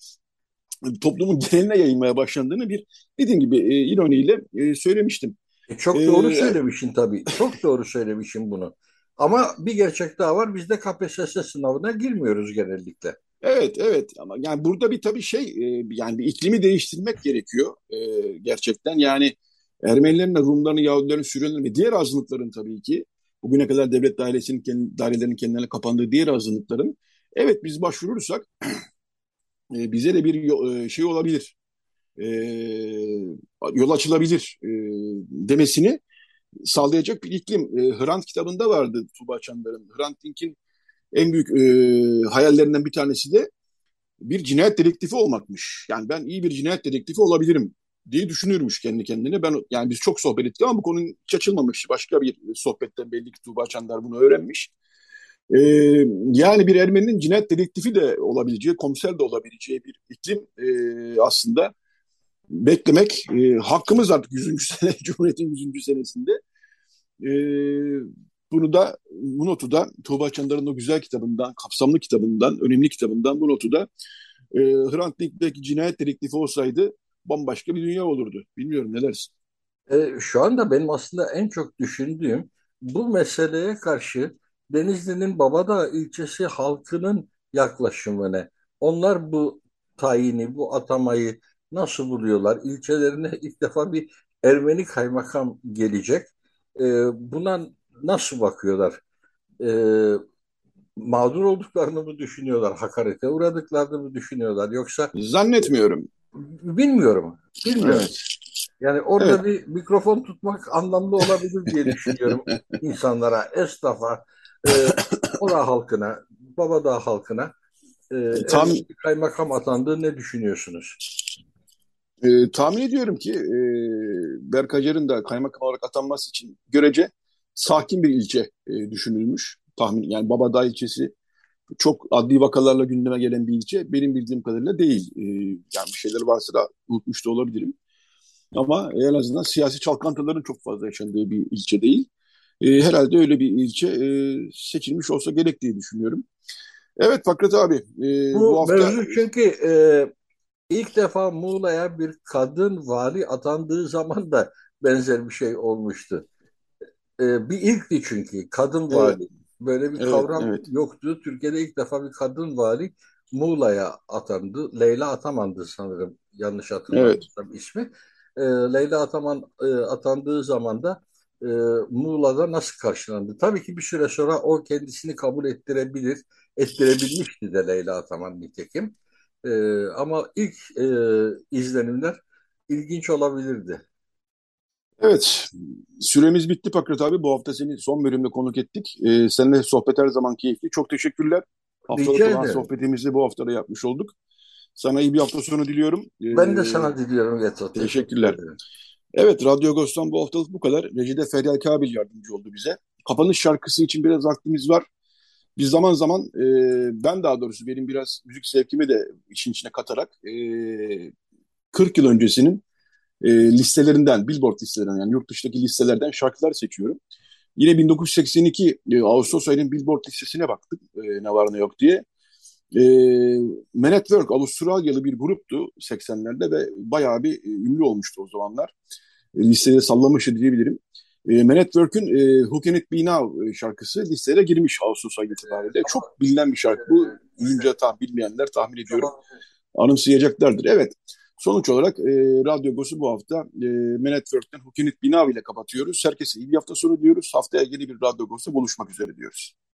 [SPEAKER 2] toplumun geneline yayılmaya başlandığını bir dediğim gibi e, ironiyle e, söylemiştim.
[SPEAKER 5] E çok doğru ee, söylemişsin tabii. Çok doğru söylemişsin bunu. Ama bir gerçek daha var. Biz de KPSS sınavına girmiyoruz genellikle.
[SPEAKER 2] Evet, evet ama yani burada bir tabii şey e, yani bir iklimi değiştirmek gerekiyor e, gerçekten. Yani Ermenilerin, Rumların, Yahudilerin, Süryanilerin ve diğer azınlıkların tabii ki bugüne kadar devlet dairesinin dairelerinin kendilerine kapandığı diğer azınlıkların evet biz başvurursak *clears throat* e, bize de bir şey olabilir, yol açılabilir demesini sağlayacak bir iklim. Hrant kitabında vardı Tuğba Çandar'ın. Hrant Dink'in en büyük e, hayallerinden bir tanesi de bir cinayet dedektifi olmakmış. Yani ben iyi bir cinayet dedektifi olabilirim diye düşünürmüş kendi kendine. Ben yani biz çok sohbet ettik ama bu konu hiç açılmamış. Başka bir sohbetten belli ki Tuğba Çandar bunu öğrenmiş. Ee, yani bir Ermeninin cinayet dedektifi de olabileceği, komiser de olabileceği bir iklim e, aslında beklemek e, hakkımız artık 100. *laughs* sene, Cumhuriyet'in 100. senesinde. E, bunu da bu notu da Tuğba Çandar'ın o güzel kitabından, kapsamlı kitabından, önemli kitabından bu notu da e, Hrant Dink'teki cinayet dedektifi olsaydı bambaşka bir dünya olurdu. Bilmiyorum ne dersin?
[SPEAKER 5] E, şu anda benim aslında en çok düşündüğüm bu meseleye karşı Denizli'nin Babadağ ilçesi halkının yaklaşımı ne? Onlar bu tayini, bu atamayı nasıl buluyorlar? İlçelerine ilk defa bir Ermeni kaymakam gelecek. E, buna nasıl bakıyorlar? Ee, mağdur olduklarını mı düşünüyorlar? Hakarete uğradıklarını mı düşünüyorlar? Yoksa
[SPEAKER 2] zannetmiyorum.
[SPEAKER 5] Bilmiyorum. Bilmiyorum. Evet. Yani orada evet. bir mikrofon tutmak anlamlı olabilir diye düşünüyorum *laughs* insanlara, esnafa, e, Ora halkına, Babadağ halkına e, Tam... kaymakam atandığı ne düşünüyorsunuz?
[SPEAKER 2] E, tahmin ediyorum ki e, Berk Acar'ın da kaymakam olarak atanması için görece sakin bir ilçe e, düşünülmüş. Tahmin yani Babadağ ilçesi çok adli vakalarla gündeme gelen bir ilçe. Benim bildiğim kadarıyla değil. E, yani bir şeyler varsa da unutmuş da olabilirim. Ama en azından siyasi çalkantıların çok fazla yaşandığı bir ilçe değil. E, herhalde öyle bir ilçe e, seçilmiş olsa gerek diye düşünüyorum. Evet Fakret abi.
[SPEAKER 5] E, bu, bu hafta... mevzu çünkü e, ilk defa Muğla'ya bir kadın vali atandığı zaman da benzer bir şey olmuştu e, bir ilkti çünkü kadın vali. Evet. Böyle bir evet, kavram evet. yoktu. Türkiye'de ilk defa bir kadın vali Muğla'ya atandı. Leyla Ataman'dı sanırım yanlış hatırlamıyorsam evet. ismi. E, Leyla Ataman e, atandığı zaman da e, Muğla'da nasıl karşılandı? Tabii ki bir süre sonra o kendisini kabul ettirebilir. Ettirebilmişti de Leyla Ataman nitekim. E, ama ilk e, izlenimler ilginç olabilirdi.
[SPEAKER 2] Evet, süremiz bitti Pakrat abi. Bu hafta seni son bölümde konuk ettik. Ee, seninle sohbet her zaman keyifli. Çok teşekkürler. Haftalık olan sohbetimizi bu haftada yapmış olduk. Sana iyi bir hafta sonu diliyorum.
[SPEAKER 5] Ee, ben de sana diliyorum
[SPEAKER 2] Yeto. Teşekkürler. evet, Radyo Agos'tan bu haftalık bu kadar. Recide Feryal Kabil yardımcı oldu bize. Kapanış şarkısı için biraz vaktimiz var. Biz zaman zaman, e, ben daha doğrusu benim biraz müzik zevkimi de işin içine katarak e, 40 yıl öncesinin e, listelerinden, Billboard listelerinden yani yurt dışındaki listelerden şarkılar seçiyorum. Yine 1982 e, Ağustos ayının Billboard listesine baktık e, ne var ne yok diye. E, Man at Work Avustralyalı bir gruptu 80'lerde ve bayağı bir e, ünlü olmuştu o zamanlar. E, listede sallamıştı diyebilirim. E, Man at Work'ün e, Who Can It Be Now e, şarkısı listeye girmiş Ağustos ayı itibariyle. Çok bilinen bir şarkı bu. Duyunca tah bilmeyenler tahmin ediyorum anımsayacaklardır. Evet. Sonuç olarak e, Radyo Gos'u bu hafta e, Man Network'ten Hukinit Binav ile kapatıyoruz. Herkese iyi bir hafta sonu diyoruz. Haftaya yeni bir Radyo Gos'ta buluşmak üzere diyoruz.